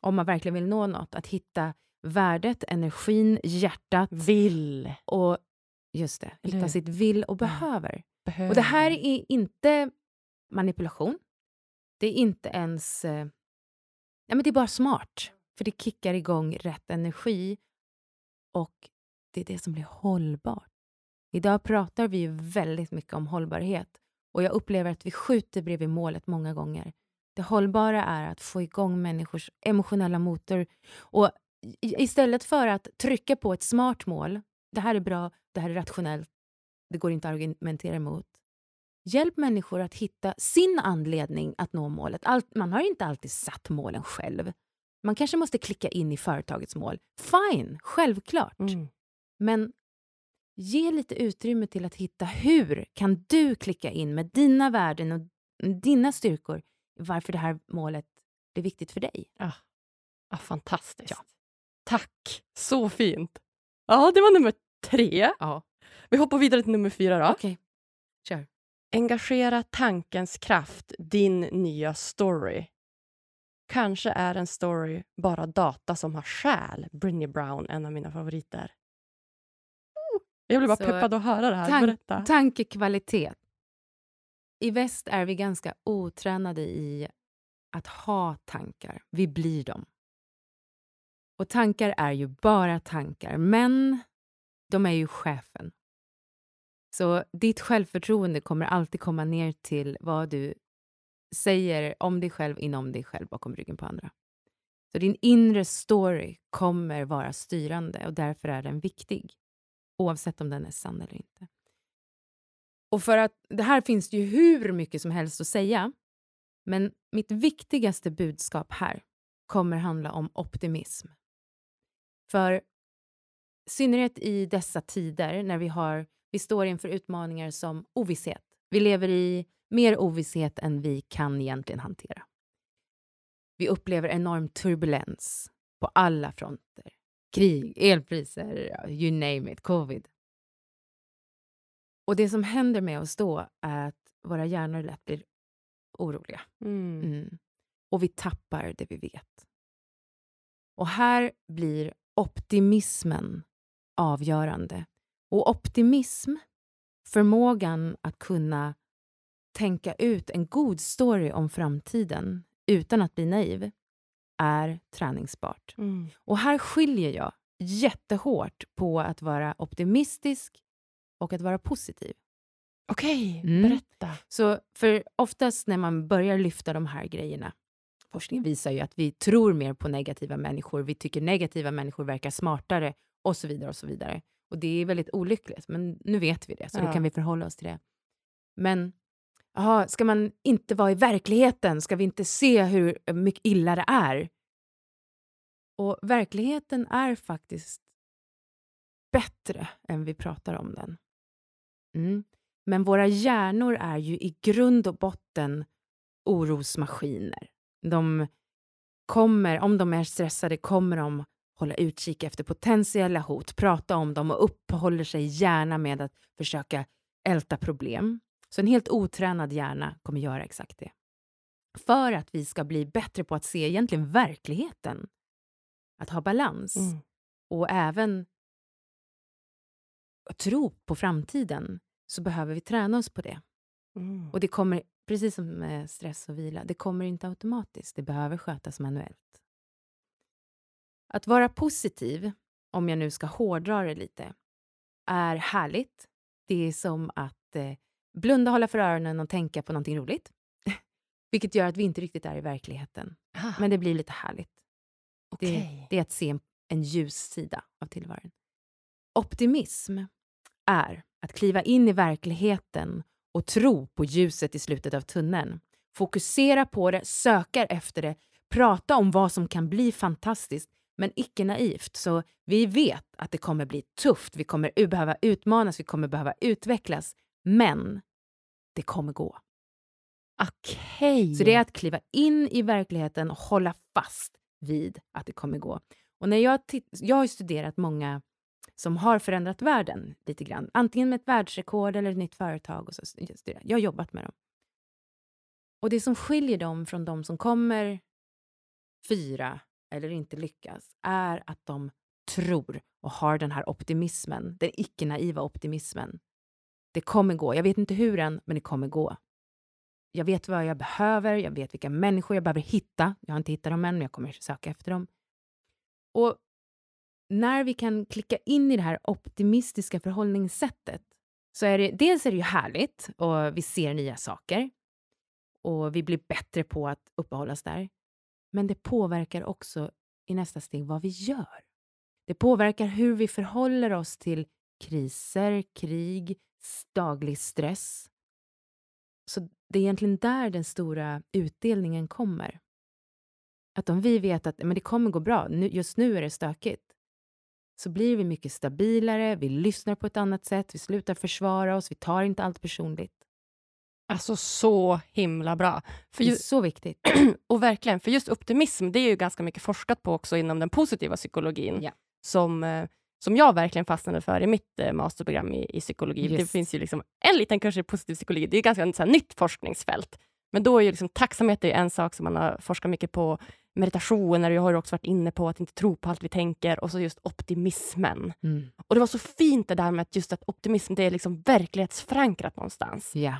om man verkligen vill nå något, att hitta värdet, energin, hjärtat. Vill. Och just det, hitta sitt vill och behöver. Behöver. Och det här är inte manipulation. Det är inte ens... Eh, ja, men det är bara smart. För det kickar igång rätt energi och det är det som blir hållbart. Idag pratar vi ju väldigt mycket om hållbarhet och jag upplever att vi skjuter bredvid målet många gånger. Det hållbara är att få igång människors emotionella motor och istället för att trycka på ett smart mål, det här är bra, det här är rationellt, det går inte att argumentera emot. Hjälp människor att hitta sin anledning att nå målet. Allt, man har inte alltid satt målen själv. Man kanske måste klicka in i företagets mål. Fine, självklart. Mm. Men ge lite utrymme till att hitta hur kan du klicka in med dina värden och dina styrkor varför det här målet är viktigt för dig. Ah. Ah, fantastiskt. Ja. Tack. Så fint. Ja, det var nummer tre. Ja. Vi hoppar vidare till nummer fyra. Då. Okej, kör. Engagera tankens kraft, din nya story. Kanske är en story bara data som har själ. Brinny Brown, en av mina favoriter. Jag blir bara Så, peppad att höra det här. tank- Berätta. Tankekvalitet. I väst är vi ganska otränade i att ha tankar. Vi blir dem. Och tankar är ju bara tankar, men de är ju chefen. Så ditt självförtroende kommer alltid komma ner till vad du säger om dig själv, inom dig själv, bakom ryggen på andra. Så din inre story kommer vara styrande och därför är den viktig. Oavsett om den är sann eller inte. Och för att det här finns det ju hur mycket som helst att säga. Men mitt viktigaste budskap här kommer handla om optimism. För i synnerhet i dessa tider när vi, har, vi står inför utmaningar som ovisshet. Vi lever i mer ovisshet än vi kan egentligen hantera. Vi upplever enorm turbulens på alla fronter. Krig, elpriser, you name it, covid. Och det som händer med oss då är att våra hjärnor lätt blir oroliga. Mm. Mm. Och vi tappar det vi vet. Och här blir optimismen avgörande. Och optimism, förmågan att kunna tänka ut en god story om framtiden utan att bli naiv, är träningsbart. Mm. Och här skiljer jag jättehårt på att vara optimistisk och att vara positiv. Okej, Mm. berätta. Så för oftast när man börjar lyfta de här grejerna, forskningen visar ju att vi tror mer på negativa människor, vi tycker negativa människor verkar smartare och så vidare och så vidare. Och det är väldigt olyckligt, men nu vet vi det, så Ja. då kan vi förhålla oss till det. Men aha, ska man inte vara i verkligheten? Ska vi inte se hur mycket illa det är? Och verkligheten är faktiskt bättre än vi pratar om den. Mm. Men våra hjärnor är ju i grund och botten orosmaskiner. De kommer, om de är stressade, kommer de hålla utkik efter potentiella hot, prata om dem och uppehåller sig gärna med att försöka älta problem. Så en helt otränad hjärna kommer göra exakt det. För att vi ska bli bättre på att se egentligen verkligheten. Att ha balans. Mm. Och även tro på framtiden så behöver vi träna oss på det. Mm. Och det kommer, precis som med stress och vila, det kommer inte automatiskt. Det behöver skötas manuellt. Att vara positiv, om jag nu ska hårdra det lite, är härligt. Det är som att eh, blunda, hålla för öronen och tänka på någonting roligt. Vilket gör att vi inte riktigt är i verkligheten. Ah, Men det blir lite härligt. Det, okej. det är att se en, en ljus sida av tillvaron. Optimism är att kliva in i verkligheten och tro på ljuset i slutet av tunneln. Fokusera på det, söka efter det, prata om vad som kan bli fantastiskt, men icke naivt. Så vi vet att det kommer bli tufft, vi kommer behöva utmanas, vi kommer behöva utvecklas, men det kommer gå. Okej. Så det är att kliva in i verkligheten och hålla fast vid att det kommer gå. Och när jag, jag har studerat många som har förändrat världen lite grann. Antingen med ett världsrekord eller ett nytt företag. Och så. Jag har jobbat med dem. Och det som skiljer dem från de som kommer fyra eller inte lyckas är att de tror och har den här optimismen, den icke-naiva optimismen. Det kommer gå. Jag vet inte hur än, men det kommer gå. Jag vet vad jag behöver, jag vet vilka människor jag behöver hitta. Jag har inte hittat dem än, men jag kommer söka efter dem. Och när vi kan klicka in i det här optimistiska förhållningssättet så är det dels är det ju härligt och vi ser nya saker och vi blir bättre på att uppehålla oss där. Men det påverkar också i nästa steg vad vi gör. Det påverkar hur vi förhåller oss till kriser, krig, daglig stress. Så det är egentligen där den stora utdelningen kommer. Att om vi vet att men det kommer gå bra, just nu är det stökigt, så blir vi mycket stabilare, vi lyssnar på ett annat sätt, vi slutar försvara oss, vi tar inte allt personligt. Alltså så himla bra. För det är så viktigt. och verkligen, för just optimism, det är ju ganska mycket forskat på också inom den positiva psykologin. Ja. Som, eh, som jag verkligen fastnade för i mitt eh, masterprogram i, i psykologi. Just. Det finns ju liksom en liten kurs i positiv psykologi, det är ganska så här, nytt forskningsfält. Men då är ju liksom, tacksamhet är en sak som man har forskat mycket på. Meditationer, jag har också varit inne på att inte tro på allt vi tänker och så just optimismen. Mm. Och det var så fint det där med att just att optimism det är liksom verklighetsförankrat någonstans. Yeah.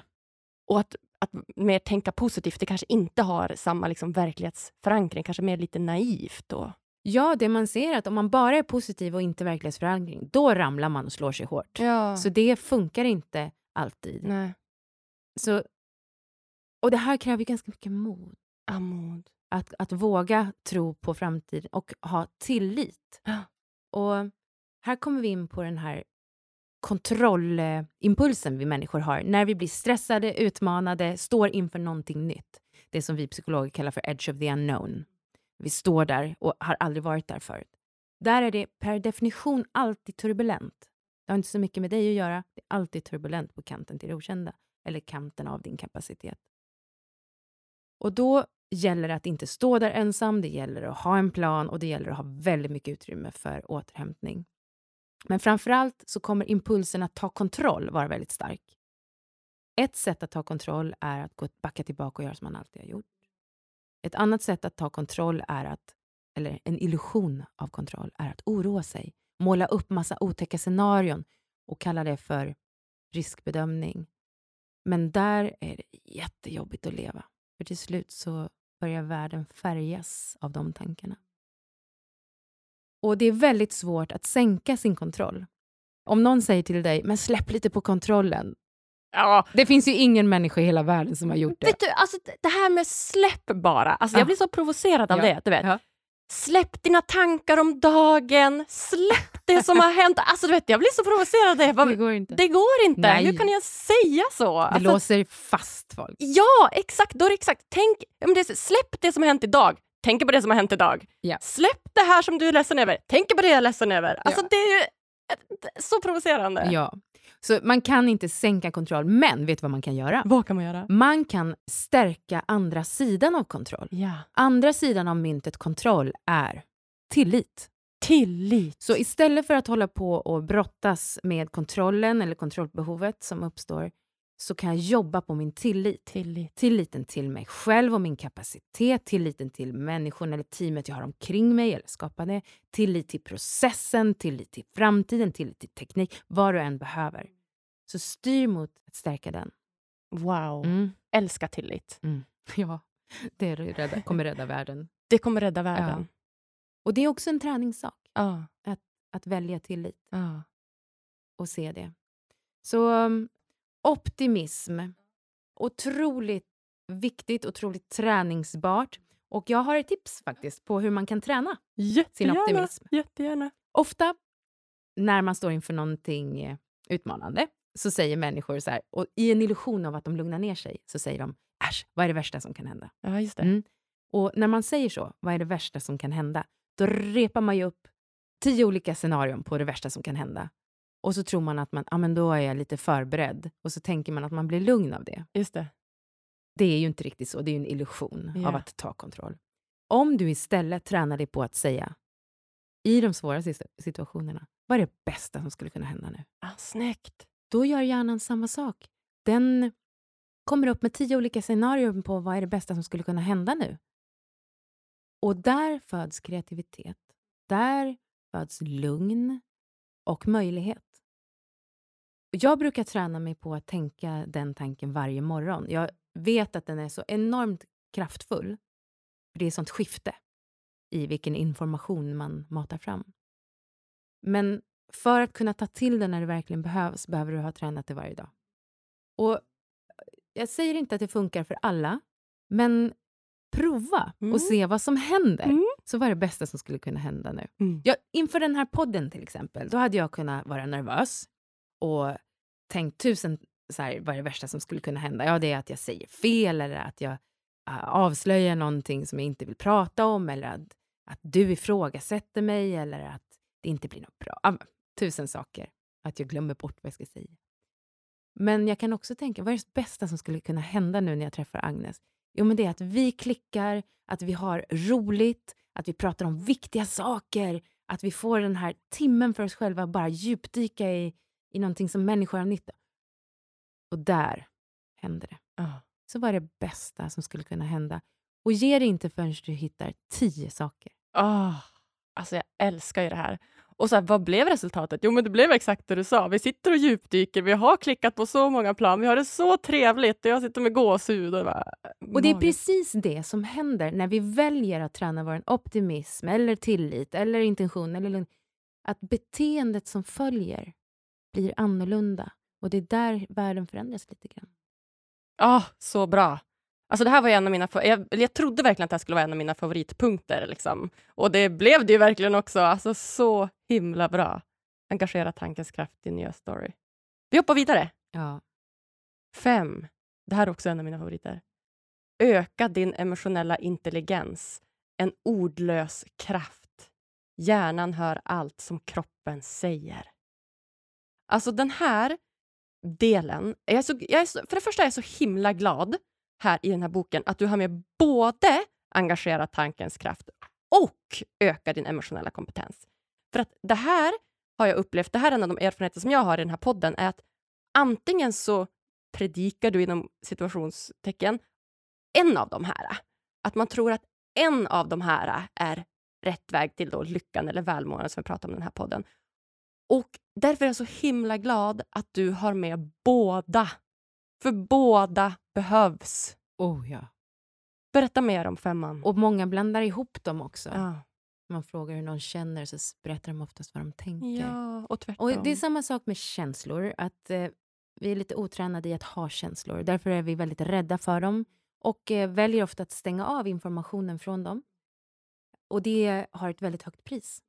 Och att, att mer tänka positivt, det kanske inte har samma liksom verklighetsförankring, kanske mer lite naivt. Och... Ja, det man ser är att om man bara är positiv och inte verklighetsförankring, då ramlar man och slår sig hårt. Ja. Så det funkar inte alltid. Nej. Så, och det här kräver ganska mycket mod. Ja, mod. Att, att våga tro på framtiden och ha tillit. Ja. Och här kommer vi in på den här kontrollimpulsen vi människor har när vi blir stressade, utmanade, står inför någonting nytt. Det som vi psykologer kallar för edge of the unknown. Vi står där och har aldrig varit där förut. Där är det per definition alltid turbulent. Det har inte så mycket med dig att göra. Det är alltid turbulent på kanten till det okända eller kanten av din kapacitet. Och då gäller det att inte stå där ensam, det gäller att ha en plan och det gäller att ha väldigt mycket utrymme för återhämtning. Men framför allt så kommer impulsen att ta kontroll vara väldigt stark. Ett sätt att ta kontroll är att gå backa tillbaka och göra som man alltid har gjort. Ett annat sätt att ta kontroll är att, eller en illusion av kontroll, är att oroa sig, måla upp massa otäcka scenarion och kalla det för riskbedömning. Men där är det jättejobbigt att leva. För till slut så börjar världen färgas av de tankarna. Och det är väldigt svårt att sänka sin kontroll. Om någon säger till dig, men släpp lite på kontrollen. Ja. Det finns ju ingen människa i hela världen som har gjort det. Vet du, alltså, det här med släpp bara. Alltså, ja. Jag blir så provocerad av ja. det. Du vet. Ja. Släpp dina tankar om dagen, släpp det som har hänt. Alltså, du vet, jag blir så provocerad. Det går inte. Det går inte. Nej. Hur kan jag säga så? Det alltså, låser fast folk. Ja, exakt. Då är det exakt. Tänk, det, släpp det som har hänt idag tänker på det som har hänt idag. Yeah. Släpp det här som du är ledsen över, tänker på det jag är ledsen över. Alltså det är ju så provocerande. Ja. Så man kan inte sänka kontroll, men vet du vad man kan göra? Vad kan man göra? Man kan stärka andra sidan av kontroll. Ja. Andra sidan av myntet kontroll är tillit. Tillit. Så istället för att hålla på och brottas med kontrollen eller kontrollbehovet som uppstår, så kan jag jobba på min tillit. tillit. Tilliten till mig själv och min kapacitet, tilliten till människorna eller teamet jag har omkring mig eller skapade, tillit till processen, tillit till framtiden, tillit till teknik, vad du än behöver. Så styr mot att stärka den. Wow. Mm. Älskar tillit. Mm. Ja, det rädda, kommer rädda världen. Det kommer rädda världen. Ja. Och det är också en träningssak. Ja. Att, att välja tillit. Ja. Och se det. Så optimism. Otroligt viktigt, otroligt träningsbart. Och jag har ett tips faktiskt på hur man kan träna jättegärna, sin optimism. Jättegärna. Ofta när man står inför någonting eh, utmanande så säger människor så här, och i en illusion av att de lugnar ner sig, så säger de äsch, vad är det värsta som kan hända? Ja, just det. Mm. Och när man säger så, vad är det värsta som kan hända? Då repar man ju upp tio olika scenarion på det värsta som kan hända. Och så tror man att man, ah, men då är jag lite förberedd. Och så tänker man att man blir lugn av det. Just det. Det är ju inte riktigt så. Det är en illusion yeah. av att ta kontroll. Om du istället tränar dig på att säga i de svåra situationerna, vad är det bästa som skulle kunna hända nu? Ah, snyggt. Då gör hjärnan samma sak. Den kommer upp med tio olika scenarier på vad är det bästa som skulle kunna hända nu. Och där föds kreativitet. Där föds lugn och möjlighet. Jag brukar träna mig på att tänka den tanken varje morgon. Jag vet att den är så enormt kraftfull. För Det är sånt skifte i vilken information man matar fram. Men för att kunna ta till det när det verkligen behövs behöver du ha tränat det varje dag. Och Jag säger inte att det funkar för alla, men prova Mm. och se vad som händer. Mm. Så vad är det bästa som skulle kunna hända nu? Mm. Jag, inför den här podden till exempel, då hade jag kunnat vara nervös och tänkt tusen, så här, vad är det värsta som skulle kunna hända? Ja, det är att jag säger fel eller att jag uh, avslöjar någonting som jag inte vill prata om eller att, att du ifrågasätter mig eller att det inte blir något bra. Uh, tusen saker. Att jag glömmer bort vad jag ska säga. Men jag kan också tänka, vad är det bästa som skulle kunna hända nu när jag träffar Agnes? Jo, men det är att vi klickar, att vi har roligt, att vi pratar om viktiga saker, att vi får den här timmen för oss själva, bara djupdyka i, i någonting som människor har nytta Och där hände det. Ja. Så är det bästa som skulle kunna hända? Och ge det inte förrän du hittar tio saker. Ah, alltså jag älskar ju det här. Och så här, vad blev resultatet? Jo, men det blev exakt det du sa. Vi sitter och djupdyker. Vi har klickat på så många plan. Vi har det så trevligt. Och jag sitter med gåshud. Och, bara, Och det är precis det som händer när vi väljer att träna vår optimism eller tillit eller intention. Eller att beteendet som följer blir annorlunda. Och det är där världen förändras lite grann. Ah, så bra. Alltså det här var en av mina... Jag, jag trodde verkligen att det här skulle vara en av mina favoritpunkter. Liksom. Och det blev det ju verkligen också. Alltså så himla bra. Engagera tankens kraft i nya story. Vi hoppar vidare. Ja. Fem. Det här är också en av mina favoriter. Öka din emotionella intelligens. En ordlös kraft. Hjärnan hör allt som kroppen säger. Alltså den här delen... Är så, jag är så, för det första är jag så himla glad här i den här boken att du har med både engagera tankens kraft och öka din emotionella kompetens. För att det här har jag upplevt, det här är en av de erfarenheter som jag har i den här podden, är att antingen så predikar du inom situationstecken en av de här. Att man tror att en av de här är rätt väg till då lyckan eller välmåendet som vi pratar om i den här podden. Och därför är jag så himla glad att du har med båda. För båda behövs. Oh, ja. Berätta mer om femman. Och många blandar ihop dem också. ja. Man frågar hur någon känner så berättar de oftast vad de tänker. ja, och tvärtom. Och det är samma sak med känslor. Att eh, Vi är lite otränade i att ha känslor. Därför är vi väldigt rädda för dem och eh, väljer ofta att stänga av informationen från dem. Och det har ett väldigt högt pris.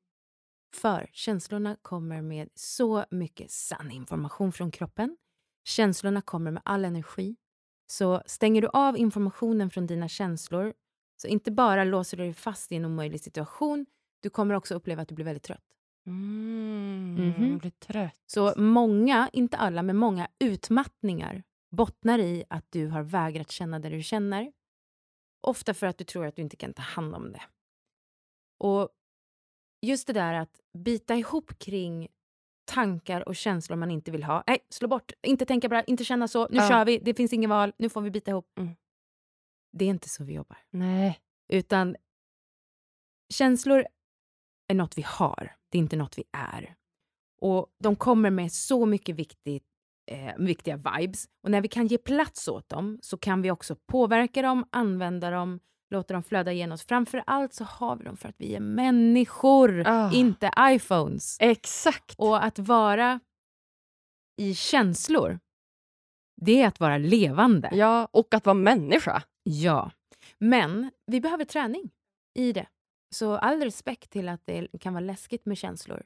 För känslorna kommer med så mycket sann information från kroppen. Känslorna kommer med all energi. Så stänger du av informationen från dina känslor så inte bara låser du dig fast i en omöjlig situation, du kommer också uppleva att du blir väldigt trött. Mm, Mhm. Blir trött. Så många, inte alla, men många utmattningar bottnar i att du har vägrat känna det du känner. Ofta för att du tror att du inte kan ta hand om det. Och just det där att bita ihop kring tankar och känslor man inte vill ha. Nej, slå bort. Inte tänka bra, inte känna så. Nu Ja. kör vi. Det finns ingen val. Nu får vi bita ihop. Mm. Det är inte så vi jobbar. Nej. Utan känslor är något vi har. Det är inte något vi är. Och de kommer med så mycket viktigt, eh, viktiga vibes. Och när vi kan ge plats åt dem så kan vi också påverka dem, använda dem, låta dem flöda igenom oss. Framför allt så har vi dem för att vi är människor, Ah. inte iPhones. Exakt. Och att vara i känslor, det är att vara levande. Ja, och att vara människa. Ja, men vi behöver träning i det. Så all respekt till att det kan vara läskigt med känslor.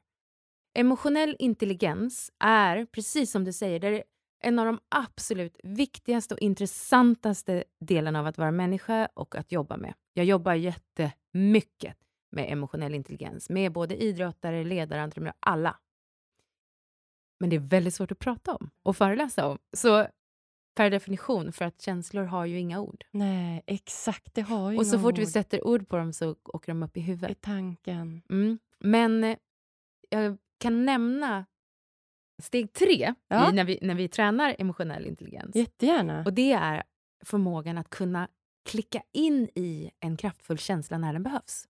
Emotionell intelligens är, precis som du säger, det en av de absolut viktigaste och intressantaste delarna av att vara människa och att jobba med. Jag jobbar jättemycket med emotionell intelligens med både idrottare, ledare, entreprenörer, alla. Men det är väldigt svårt att prata om och föreläsa om. Så per definition, för att känslor har ju inga ord. Nej, exakt. Det har ju Och så fort vi ord sätter ord på dem så åker de upp i i huvudet. tanken. Mm. Men eh, jag kan nämna steg tre Ja. när, vi, när vi tränar emotionell intelligens. Jättegärna. Och det är förmågan att kunna klicka in i en kraftfull känsla när den behövs.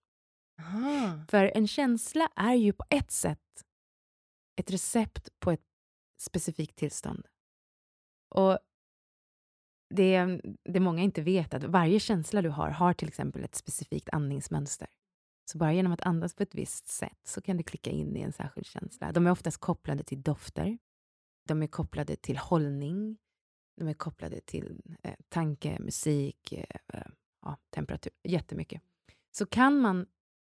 Aha. För en känsla är ju på ett sätt ett recept på ett specifikt tillstånd. Och det, det många inte vet att varje känsla du har har till exempel ett specifikt andningsmönster. Så bara genom att andas på ett visst sätt så kan du klicka in i en särskild känsla. De är oftast kopplade till dofter. De är kopplade till hållning. De är kopplade till eh, tanke, musik, eh, eh, ja, temperatur, jättemycket. Så kan man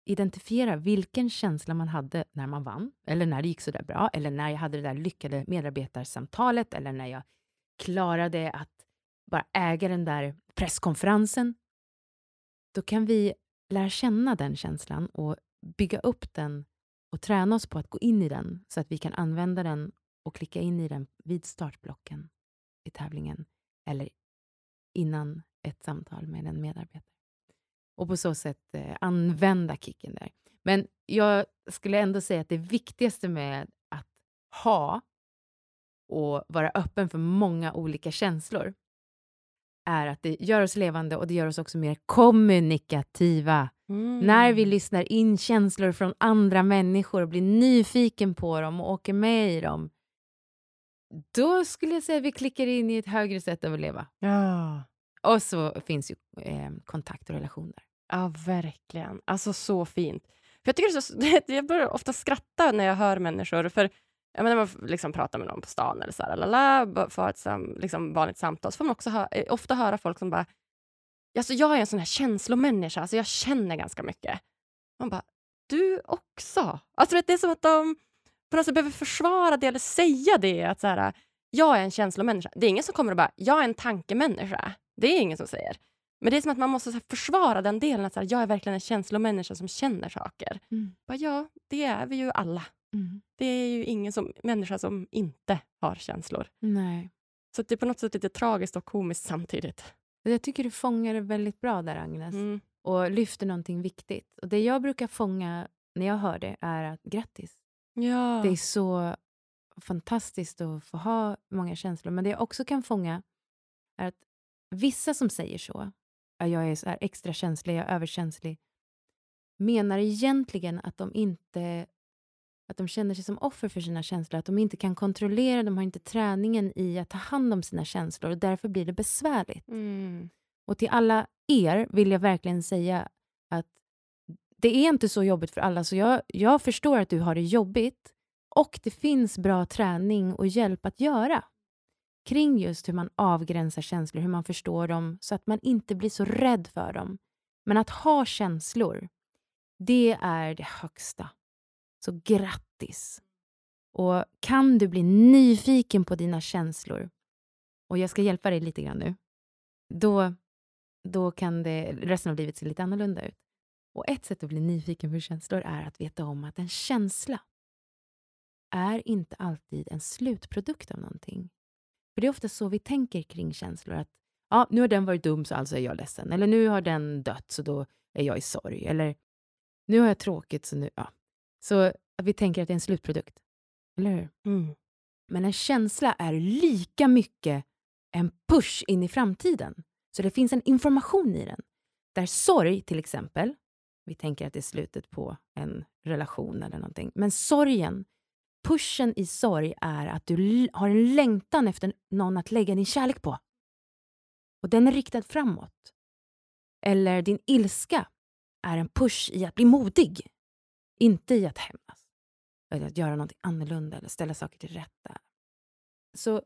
identifiera vilken känsla man hade när man vann, eller när det gick så där bra, eller när jag hade det där lyckade medarbetarsamtalet, eller när jag klarade att bara äga den där presskonferensen. Då kan vi lära känna den känslan och bygga upp den och träna oss på att gå in i den så att vi kan använda den och klicka in i den vid startblocken i tävlingen eller innan ett samtal med en medarbetare. Och på så sätt eh, använda kicken där. Men jag skulle ändå säga att det viktigaste med att ha och vara öppen för många olika känslor är att det gör oss levande och det gör oss också mer kommunikativa. Mm. När vi lyssnar in känslor från andra människor och blir nyfiken på dem och åker med i dem, då skulle jag säga att vi klickar in i ett högre sätt att leva. Ja. Och så finns ju eh, kontakt och relationer. ja, verkligen. Alltså så fint. För jag, tycker så, jag börjar ofta skratta när jag hör människor. För jag menar, man liksom pratar med någon på stan eller så här, lalala, för ett sam, liksom vanligt samtal, så får man också hö eh, ofta höra folk som bara alltså jag är en sån här känslomänniska, alltså jag känner ganska mycket. Man bara, du också? Alltså det är som att de på något sätt behöver försvara det eller säga det. Att så här, jag är en känslomänniska. Det är ingen som kommer och bara, jag är en tankemänniska. Det är ingen som säger. Men det är som att man måste så här, försvara den delen, att så här, jag är verkligen en känslomänniska som känner saker. Mm. Bara, ja, det är vi ju alla. Det är ju ingen som, människa som inte har känslor. Nej. Så det är på något sätt lite tragiskt och komiskt samtidigt. Jag tycker du fångar det väldigt bra där, Agnes. Mm. Och lyfter någonting viktigt. Och Det jag brukar fånga när jag hör det är att grattis. Ja. Det är så fantastiskt att få ha många känslor. Men det jag också kan fånga är att vissa som säger så, att jag är så extra känslig, jag är överkänslig, menar egentligen att de inte att de känner sig som offer för sina känslor, att de inte kan kontrollera, de har inte träningen i att ta hand om sina känslor och därför blir det besvärligt. Mm. Och till alla er vill jag verkligen säga att det är inte så jobbigt för alla, så jag, jag förstår att du har det jobbigt och det finns bra träning och hjälp att göra kring just hur man avgränsar känslor, hur man förstår dem, så att man inte blir så rädd för dem. Men att ha känslor, det är det högsta. Så grattis! Och kan du bli nyfiken på dina känslor, och jag ska hjälpa dig lite grann nu, då, då kan det, resten av livet se lite annorlunda ut. Och ett sätt att bli nyfiken på känslor är att veta om att en känsla är inte alltid en slutprodukt av någonting. För det är ofta så vi tänker kring känslor. att ja, Nu har den varit dum så alltså är jag ledsen. Eller nu har den dött så då är jag i sorg. Eller nu har jag tråkigt så nu... Ja. Så att vi tänker att det är en slutprodukt. Eller hur? Mm. Men en känsla är lika mycket en push in i framtiden. Så det finns en information i den. Där sorg till exempel, vi tänker att det är slutet på en relation eller någonting. Men sorgen, pushen i sorg är att du har en längtan efter någon att lägga din kärlek på. Och den är riktad framåt. Eller din ilska är en push i att bli modig. Inte i att hämnas. Eller att göra något annorlunda eller ställa saker till rätta. Så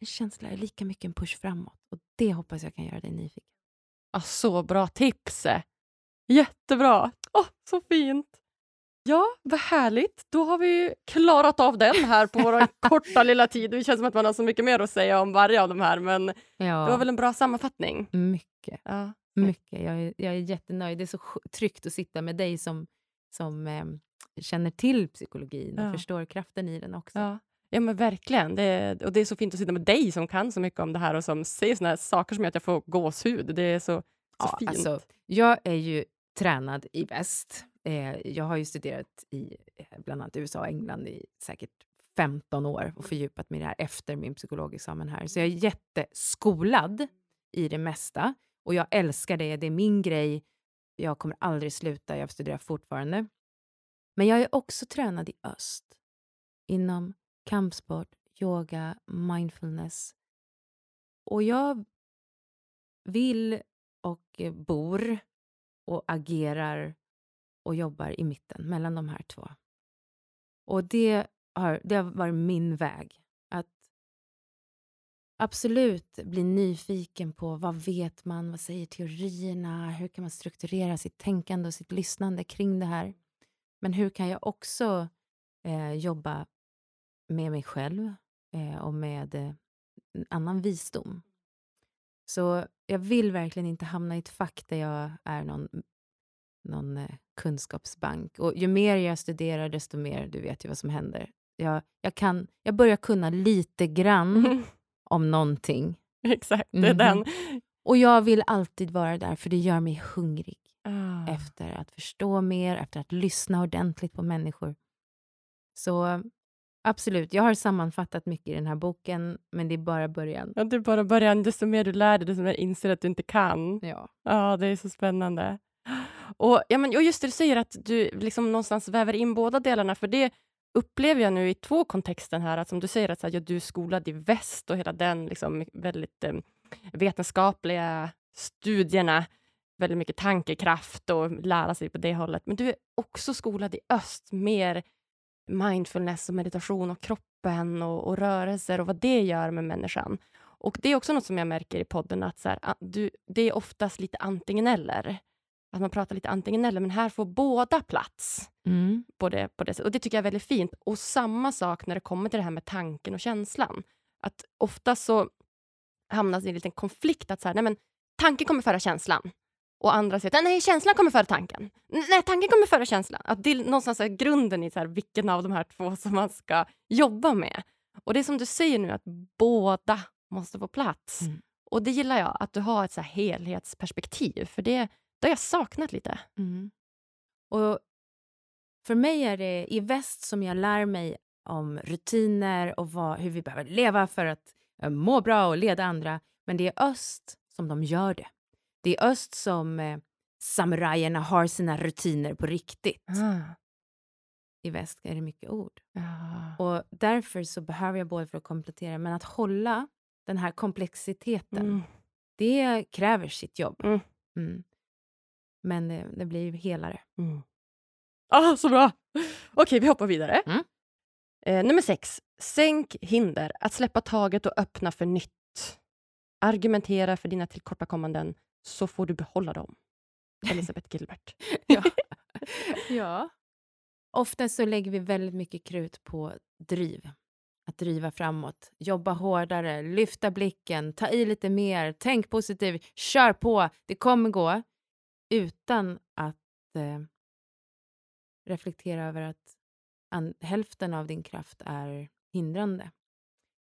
en känsla är lika mycket en push framåt. Och det hoppas jag kan göra dig nyfiken. Ja, så bra tips! Jättebra! Åh, så fint! Ja, vad härligt. Då har vi klarat av den här på vår korta lilla tid. Det känns som att man har så mycket mer att säga om varje av de här, men Ja, det var väl en bra sammanfattning? mycket. Ja. mycket. Jag, är, jag är jättenöjd. Det är så tryggt att sitta med dig som, som eh, känner till psykologin och Ja. förstår kraften i den också. Ja. ja, men verkligen. Det, och det är så fint att sitta med dig som kan så mycket om det här och som säger såna här saker som gör att jag får gåshud. Det är så, så Ja, fint. alltså, jag är ju tränad i väst. Eh, jag har ju studerat i eh, bland annat USA och England i säkert 15 år och fördjupat mig i det här efter min psykologexamen här. Så jag är jätteskolad i det mesta Och jag älskar det, det är min grej. Jag kommer aldrig sluta, jag studerar fortfarande. Men jag är också tränad i öst inom kampsport, yoga, mindfulness. Och jag vill och bor och agerar och jobbar i mitten mellan de här två. Och det har, det har varit min väg. Absolut bli nyfiken på vad vet man, vad säger teorierna, hur kan man strukturera sitt tänkande och sitt lyssnande kring det här. Men hur kan jag också eh, jobba med mig själv eh, och med eh, annan visdom. Så jag vill verkligen inte hamna i ett fack där jag är någon, någon eh, kunskapsbank. Och ju mer jag studerar, desto mer du vet ju vad som händer. Jag, jag, kan, jag börjar kunna lite grann mm om någonting. Exakt, det är mm. den. Och jag vill alltid vara där, för det gör mig hungrig. Ah. Efter att förstå mer, efter att lyssna ordentligt på människor. Så Absolut, jag har sammanfattat mycket i den här boken, men det är bara början. Ja, det är bara början. Desto mer du lär dig, desto mer inser att du inte kan. Ja. Ja, det är så spännande. Och, ja, men, och just det, du säger att du liksom någonstans väver in båda delarna, för det upplever jag nu i två kontexter här, att som du säger, att så här, ja, du är skolad i väst och hela den liksom, väldigt eh, vetenskapliga studierna, väldigt mycket tankekraft och lära sig på det hållet. Men du är också skolad i öst, mer mindfulness och meditation och kroppen och, och, rörelser och vad det gör med människan. Och Det är också något som jag märker i podden, att så här, du, det är oftast lite antingen eller. Att man pratar lite antingen eller, men här får båda plats. Mm. På det, på det, och Det tycker jag är väldigt fint. Och samma sak när det kommer till det här med tanken och känslan. Att ofta så hamnas i en liten konflikt, att så här, nej men, tanken kommer föra känslan och andra säger att nej, känslan kommer före tanken. Nej, tanken kommer före känslan. Att det är någonstans är grunden i så här, vilken av de här två som man ska jobba med. Och det är som du säger nu, att båda måste få plats. Mm. Och det gillar jag, att du har ett så helhetsperspektiv, för det, det har jag saknat lite. Mm. Och för mig är det i väst som jag lär mig om rutiner och vad, hur vi behöver leva för att eh, må bra och leda andra. Men det är öst som de gör det. Det är öst som eh, samurajerna har sina rutiner på riktigt. Ah. I väst är det mycket ord. Ah. Och därför så behöver jag både för att komplettera, men att hålla den här komplexiteten, mm. det kräver sitt jobb. Mm. Mm. Men det, det, blir helare. Mm. Ah, så bra! Okej, vi hoppar vidare. Mm. Eh, nummer sex. Sänk hinder. Att släppa taget och öppna för nytt. Argumentera för dina tillkortakommanden så får du behålla dem. Elisabeth Gilbert. ja. ja. Ofta så lägger vi väldigt mycket krut på driv. Att driva framåt, jobba hårdare, lyfta blicken, ta i lite mer, tänk positivt, kör på, det kommer gå. Utan att eh, reflektera över att hälften av din kraft är hindrande.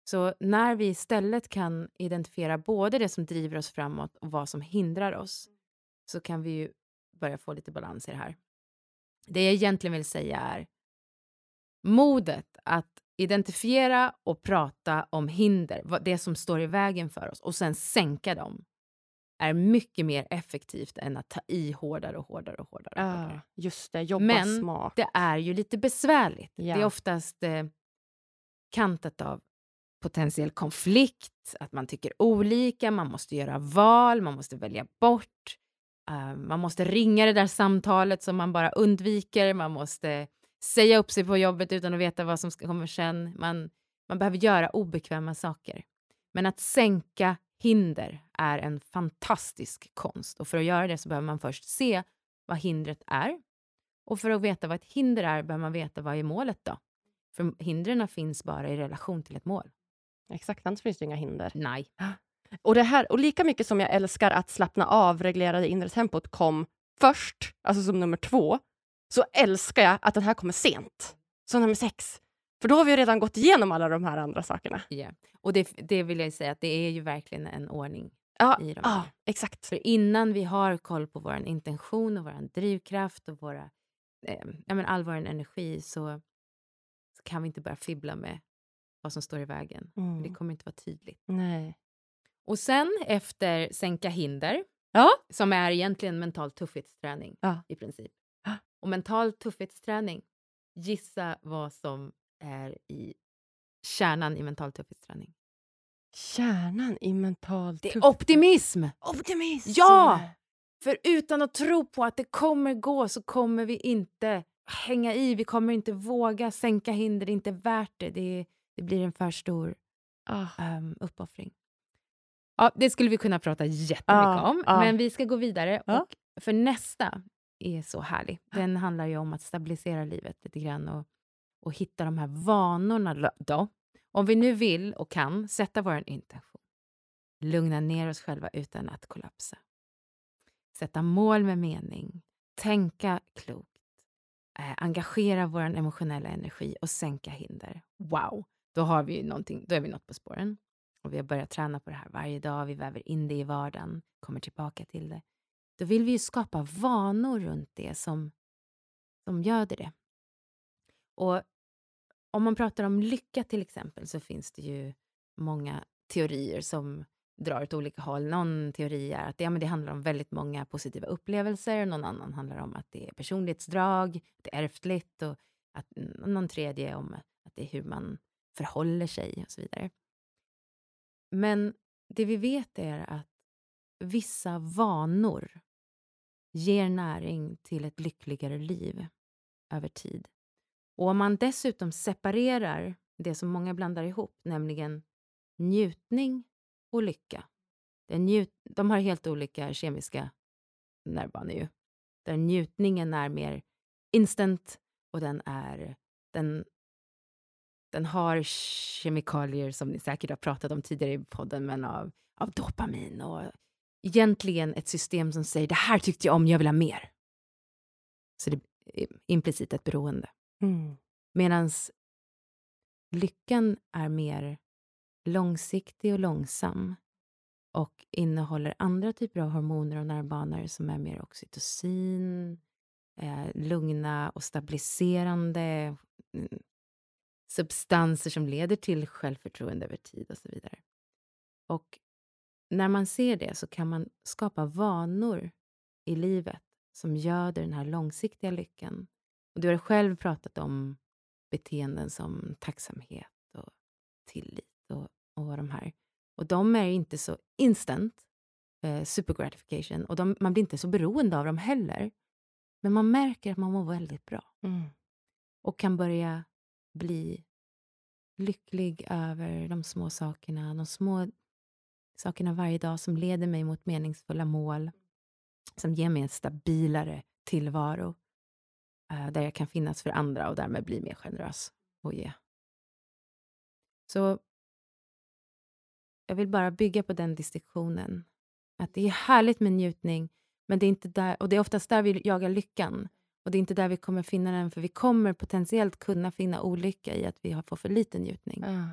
Så när vi istället kan identifiera både det som driver oss framåt och vad som hindrar oss, så kan vi ju börja få lite balans i det här. Det jag egentligen vill säga är modet att identifiera och prata om hinder, det som står i vägen för oss, och sen sänka dem, är mycket mer effektivt än att ta i hårdare och hårdare och hårdare. Och hårdare. just det, jobba Men smart. det är ju lite besvärligt. Ja. Det är oftast eh, kantat av potentiell konflikt, att man tycker olika, man måste göra val, man måste välja bort. Uh, man måste ringa det där samtalet som man bara undviker, man måste säga upp sig på jobbet utan att veta vad som ska komma sen. Man, man behöver göra obekväma saker. Men att sänka hinder är en fantastisk konst och för att göra det så behöver man först se vad hindret är. Och för att veta vad ett hinder är behöver man veta vad är målet då? För hindren finns bara i relation till ett mål. Exakt, annars finns det inga hinder. Nej. Och, det här, och lika mycket som jag älskar att slappna av, reglera det inre tempot kom först, alltså som nummer två, så älskar jag att den här kommer sent, som nummer sex. För då har vi redan gått igenom alla de här andra sakerna. Yeah. Och det, det vill jag säga att det är ju verkligen en ordning ja, i de här. Ja, exakt. För innan vi har koll på vår intention och vår drivkraft och våra, eh, ja, men all vår energi så, så kan vi inte börja fibbla med vad som står i vägen. Mm. Det kommer inte vara tydligt. Nej. Och sen efter sänka hinder Ja. Som är egentligen mental tuffhetsträning Ja. i princip. Och mental tuffhetsträning, gissa vad som är i kärnan i mental tuffhetsträning. Kärnan i mental Det är tuffhet. optimism! Optimism! Ja! För utan att tro på att det kommer gå så kommer vi inte hänga i, vi kommer inte våga sänka hinder, det är inte värt det. Det, det blir en för stor Ah. um, uppoffring. Ja, det skulle vi kunna prata jättemycket Ja, om, ja. men vi ska gå vidare. Ja. Och för nästa är så härlig. Den handlar ju om att stabilisera livet lite grann och, och hitta de här vanorna då. Om vi nu vill och kan sätta vår intention. Lugna ner oss själva utan att kollapsa. Sätta mål med mening. Tänka klokt. Eh, engagera vår emotionella energi och sänka hinder. Wow! Då, har vi ju någonting, då är vi något på spåren. Och vi har börjat träna på det här varje dag. Vi väver in det i vardagen, kommer tillbaka till det. Då vill vi ju skapa vanor runt det som, som göder det. Och om man pratar om lycka till exempel så finns det ju många teorier som drar åt olika håll. Någon teori är att det, ja, men det handlar om väldigt många positiva upplevelser. Någon annan handlar om att det är personlighetsdrag, det är ärftligt och att, någon tredje om att det är hur man förhåller sig och så vidare. Men det vi vet är att vissa vanor ger näring till ett lyckligare liv över tid. Och om man dessutom separerar det som många blandar ihop, nämligen njutning och lycka. Det njut de har helt olika kemiska nervbanor ju. Där njutningen är mer instant och den är den den har kemikalier som ni säkert har pratat om tidigare i podden, men av, av dopamin och egentligen ett system som säger det här tyckte jag om, jag vill ha mer. Så det är implicit ett beroende. Mm. Medan lyckan är mer långsiktig och långsam och innehåller andra typer av hormoner och nervbanor som är mer oxytocin, eh, lugna och stabiliserande mm, substanser som leder till självförtroende över tid och så vidare. Och när man ser det så kan man skapa vanor i livet som göder den här långsiktiga lyckan. Och du har själv pratat om beteenden som tacksamhet och tillit och, och de här. Och de är inte så instant, eh, super gratification, och de, man blir inte så beroende av dem heller. Men man märker att man mår väldigt bra Mm. och kan börja bli lycklig över de små sakerna, de små sakerna varje dag som leder mig mot meningsfulla mål, som ger mig en stabilare tillvaro, där jag kan finnas för andra och därmed bli mer generös och ge. Så jag vill bara bygga på den distinktionen. Att det är härligt med njutning, men det är inte där, och det är oftast där vi jagar lyckan. Och det är inte där vi kommer finna den, för vi kommer potentiellt kunna finna olycka i att vi har fått för lite njutning. Ah.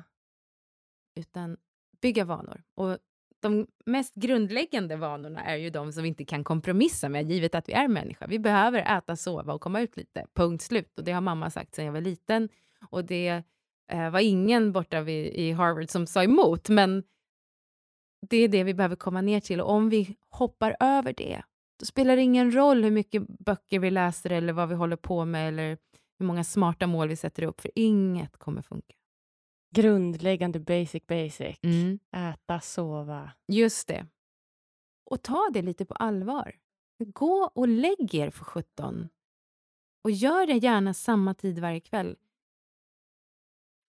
Utan bygga vanor. Och de mest grundläggande vanorna är ju de som vi inte kan kompromissa med, givet att vi är människa. Vi behöver äta, sova och komma ut lite. Punkt slut. Och det har mamma sagt sedan jag var liten. Och det eh, var ingen borta vid, i Harvard som sa emot, men det är det vi behöver komma ner till. Och om vi hoppar över det, då spelar det ingen roll hur mycket böcker vi läser eller vad vi håller på med eller hur många smarta mål vi sätter upp, för inget kommer funka. Grundläggande basic basic. Mm. Äta, sova. Just det. Och ta det lite på allvar. Gå och lägg er för 17. Och gör det gärna samma tid varje kväll.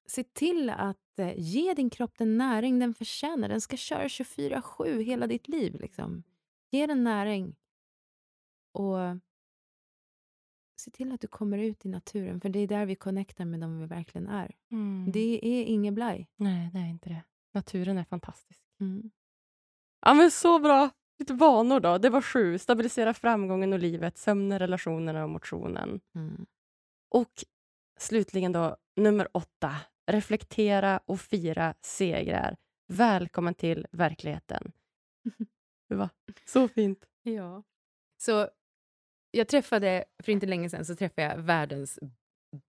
Se till att eh, ge din kropp den näring den förtjänar. Den ska köra 24-7 hela ditt liv. Liksom. Ge den näring. Och se till att du kommer ut i naturen, för det är där vi connectar med dem vi verkligen är. Mm. Det är inget blaj. Nej, det är inte det. Naturen är fantastisk. Mm. Ja, men så bra. Lite vanor då. Det var sju. Stabilisera framgången och livet, sömnen, relationerna och motionen. Mm. Och slutligen då, nummer åtta. Reflektera och fira segrar. Välkommen till verkligheten. Var så fint. Ja. Så jag träffade, för inte länge sedan, så träffade jag världens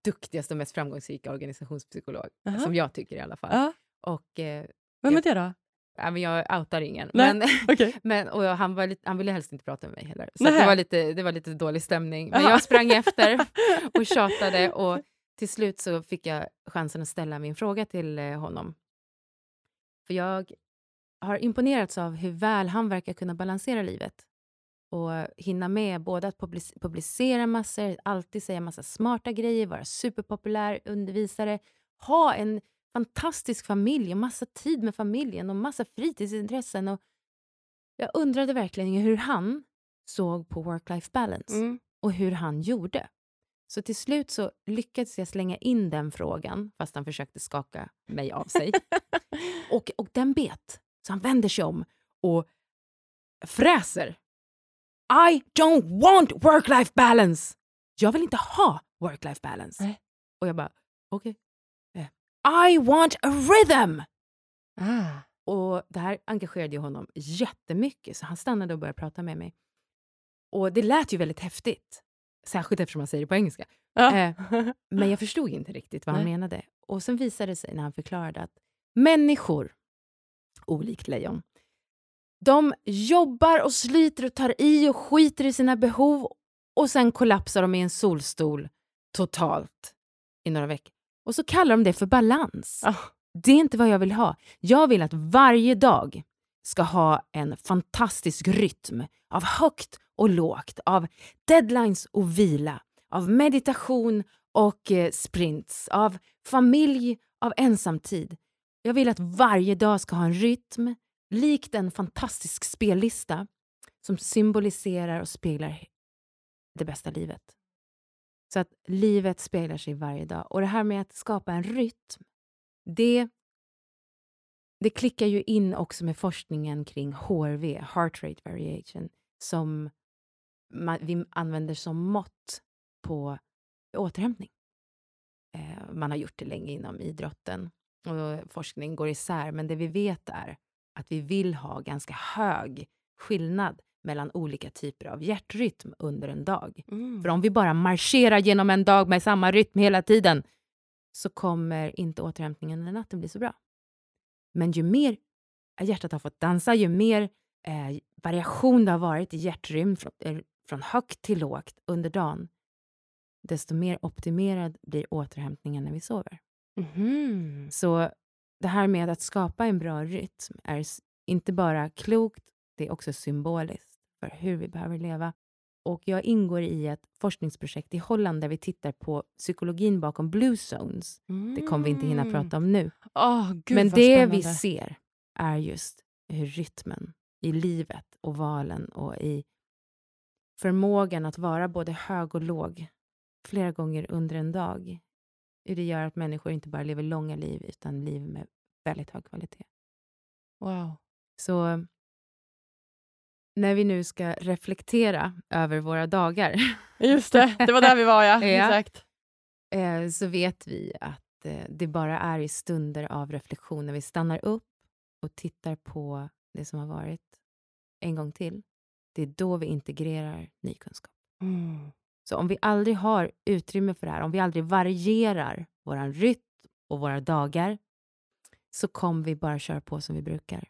duktigaste och mest framgångsrika organisationspsykolog, Aha. som jag tycker i alla fall. Ja. Och eh, Vem är det då? Ja, men jag outar ingen. Nej, Men, Okej. men, och jag, han, var lite, han ville helst inte prata med mig heller. Så det var, lite, det var lite dålig stämning. Men jag sprang efter och tjatade och till slut så fick jag chansen att ställa min fråga till eh, honom. För jag har imponerats av hur väl han verkar kunna balansera livet och hinna med både att public- publicera massor, alltid säga massa smarta grejer, vara superpopulär, undervisare, ha en fantastisk familj och massa tid med familjen och massa fritidsintressen. Och jag undrade verkligen hur han såg på work-life balance Mm. och hur han gjorde. Så till slut så lyckades jag slänga in den frågan, fast han försökte skaka mig av sig. och, och den bet. Så han vänder sig om och fräser. I don't want work-life balance! Jag vill inte ha work-life balance. Nej. Och jag bara, okej. Eh, I want a rhythm! Ah. Och det här engagerade ju honom jättemycket, så han stannade och började prata med mig. Och det lät ju väldigt häftigt, särskilt eftersom han säger det på engelska. Ja. Eh, Men jag förstod inte riktigt vad han Nej. menade. Och sen visade det sig när han förklarade att människor, olikt lejon, de jobbar och sliter och tar i och skiter i sina behov och sen kollapsar de i en solstol totalt i några veckor. Och så kallar de det för balans. Ah. Det är inte vad jag vill ha. Jag vill att varje dag ska ha en fantastisk rytm av högt och lågt, av deadlines och vila, av meditation och eh, sprints, av familj, av ensamtid. Jag vill att varje dag ska ha en rytm, likt en fantastisk spellista som symboliserar och speglar det bästa livet. Så att livet speglar sig varje dag. Och det här med att skapa en rytm, det, det klickar ju in också med forskningen kring HRV, heart rate variation, som man, vi använder som mått på återhämtning. Eh, man har gjort det länge inom idrotten och forskning går isär, men det vi vet är att vi vill ha ganska hög skillnad mellan olika typer av hjärtrytm under en dag. Mm. För om vi bara marscherar genom en dag med samma rytm hela tiden så kommer inte återhämtningen under natten bli så bra. Men ju mer hjärtat har fått dansa, ju mer eh, variation det har varit i hjärtrymd från, eh, från högt till lågt under dagen, desto mer optimerad blir återhämtningen när vi sover. Mhm. Så det här med att skapa en bra rytm är inte bara klokt, det är också symboliskt för hur vi behöver leva. Och jag ingår i ett forskningsprojekt i Holland där vi tittar på psykologin bakom blue zones. Det kommer vi inte hinna prata om nu. Åh, gud Men det vi spännande. ser är just hur rytmen i livet och valen och i förmågan att vara både hög och låg flera gånger under en dag. Hur det gör att människor inte bara lever långa liv utan liv med väldigt hög kvalitet. Wow. Så när vi nu ska reflektera över våra dagar Just det, det var där vi var ja. Ja. Exakt. eh, så vet vi att eh, det bara är i stunder av reflektion när vi stannar upp och tittar på det som har varit en gång till. Det är då vi integrerar ny kunskap. Mm. Så om vi aldrig har utrymme för det här, om vi aldrig varierar vår rytm och våra dagar, så kommer vi bara köra på som vi brukar.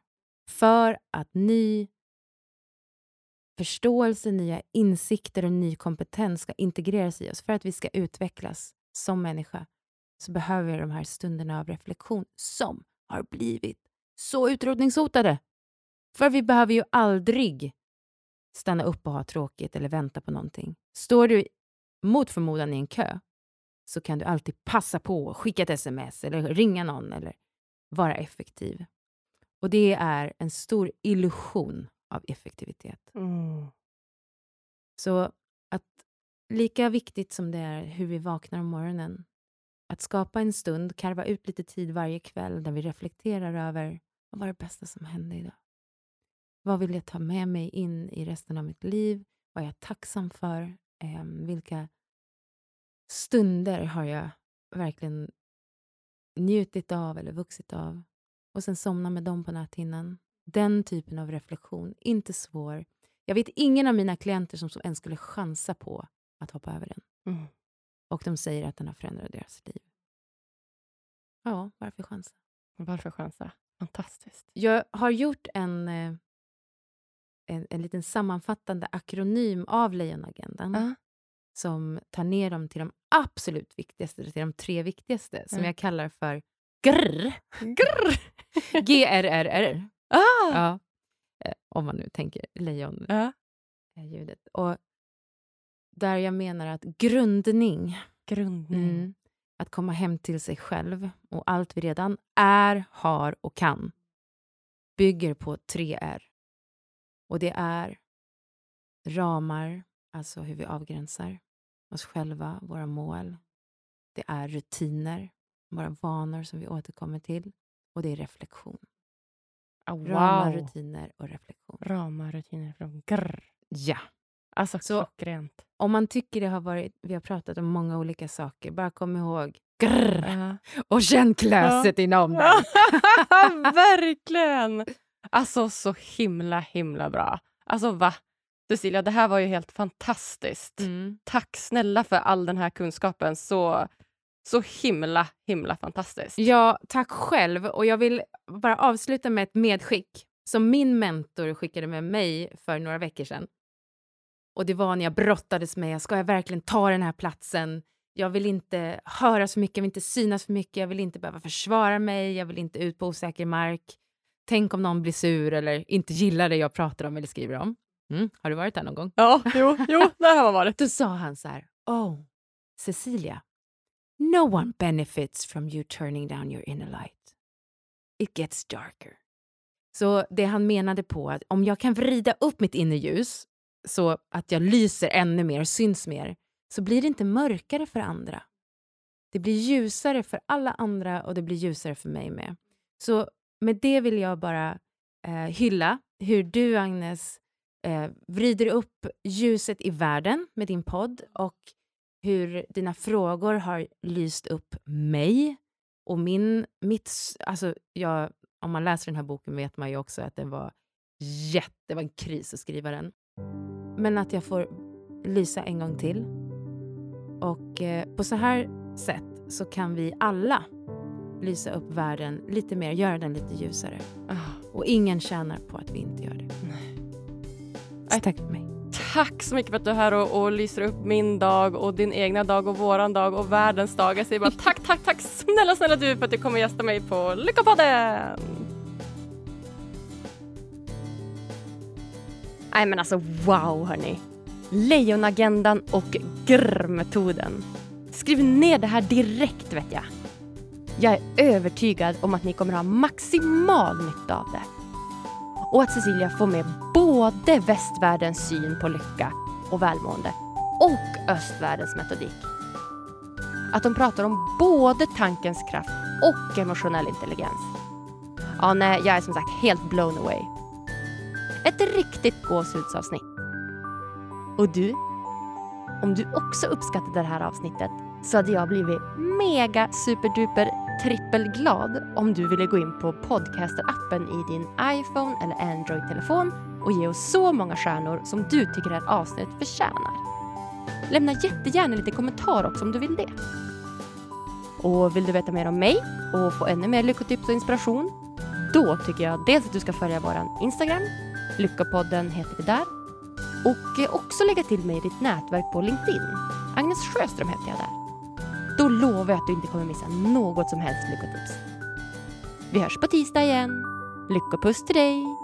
För att ny förståelse, nya insikter och ny kompetens ska integreras i oss, för att vi ska utvecklas som människa, så behöver vi de här stunderna av reflektion som har blivit så utrotningshotade. För vi behöver ju aldrig stanna upp och ha tråkigt eller vänta på någonting. Står du mot förmodan i en kö så kan du alltid passa på att skicka ett sms eller ringa någon eller vara effektiv. Och det är en stor illusion av effektivitet. Mm. Så att lika viktigt som det är hur vi vaknar om morgonen, att skapa en stund, karva ut lite tid varje kväll där vi reflekterar över vad var det bästa som hände idag? Vad vill jag ta med mig in i resten av mitt liv? Vad är jag tacksam för? Eh, vilka stunder har jag verkligen njutit av eller vuxit av? Och sen somna med dem på näthinnan. Den typen av reflektion, inte svår. Jag vet ingen av mina klienter som ens skulle chansa på att hoppa över den. Mm. Och de säger att den har förändrat deras liv. Ja, varför chansa? Varför chansa? Fantastiskt. Jag har gjort en, eh, en, en liten sammanfattande akronym av Lejonagendan Ja. som tar ner dem till de absolut viktigaste, till de tre viktigaste, som Ja. jag kallar för GRR. Grr! G-R-R-R. Ah! Ja. Eh, Om man nu tänker lejon-ljudet. Ja. Och där jag menar att grundning, Grundning. mm, att komma hem till sig själv och allt vi redan är, har och kan, bygger på tre R. Och det är ramar, alltså hur vi avgränsar oss själva, våra mål. Det är rutiner, våra vanor som vi återkommer till. Och det är reflektion. Ah, wow. Ramar, rutiner och reflektion. Ramar, rutiner från grr. Ja. Alltså Så- klockrent. Om man tycker det har varit, vi har pratat om många olika saker, bara kom ihåg grr, Ja. och känn klöset inom dig. Verkligen! Alltså så himla, himla bra. Alltså va? Cecilia, det här var ju helt fantastiskt. Mm. Tack snälla för all den här kunskapen. Så, så himla, himla fantastiskt. Ja, tack själv. Och jag vill bara avsluta med ett medskick som min mentor skickade med mig för några veckor sedan. Och det var när jag brottades med, ska jag verkligen ta den här platsen? Jag vill inte höra så mycket, jag vill inte synas för mycket, jag vill inte behöva försvara mig, jag vill inte ut på osäker mark. Tänk om någon blir sur eller inte gillar det jag pratar om eller skriver om. Mm. Har du varit där någon gång? Ja, jo, jo, det har man varit. Då sa han så här, oh, Cecilia, no one benefits from you turning down your inner light. It gets darker. Så det han menade på att om jag kan vrida upp mitt inre ljus så att jag lyser ännu mer, syns mer, så blir det inte mörkare för andra. Det blir ljusare för alla andra och det blir ljusare för mig med. Så med det vill jag bara eh, hylla hur du, Agnes, eh, vrider upp ljuset i världen med din podd och hur dina frågor har lyst upp mig och min, mitt, alltså jag, om man läser den här boken vet man ju också att den var jätte, det var en kris att skriva den. Men att jag får lysa en gång till. Och eh, på så här sätt så kan vi alla lysa upp världen lite mer, göra den lite ljusare. Ah, Och ingen tjänar på att vi inte gör det. Så tack för mig. Tack så mycket för att du är här och, och lyser upp min dag och din egna dag och våran dag och världens dag. Jag säger bara tack, tack, tack snälla, snälla du för att du kommer gästa mig på Lyckopodden! Nej men alltså wow hörni. Lejonagendan och grr-metoden. Skriv ner det här direkt vet jag. Jag är övertygad om att ni kommer ha maximal nytta av det. Och att Cecilia får med både västvärldens syn på lycka och välmående och östvärldens metodik. Att de pratar om både tankens kraft och emotionell intelligens. Ja, nej, jag är som sagt helt blown away. Ett riktigt gåshudsavsnitt. Och du? Om du också uppskattade det här avsnittet så hade jag blivit mega superduper trippelglad om du ville gå in på podcaster-appen i din iPhone eller Android-telefon och ge oss så många stjärnor som du tycker det här avsnittet förtjänar. Lämna jättegärna lite kommentar också om du vill det. Och vill du veta mer om mig och få ännu mer lyckotips och inspiration? Då tycker jag dels att du ska följa vår Instagram, Lyckopodden heter vi där, och också lägga till mig i ditt nätverk på LinkedIn. Agnes Sjöström heter jag där. Då lovar jag att du inte kommer missa något som helst lyckotips. Vi hörs på tisdag igen. Lyckopuss till dig!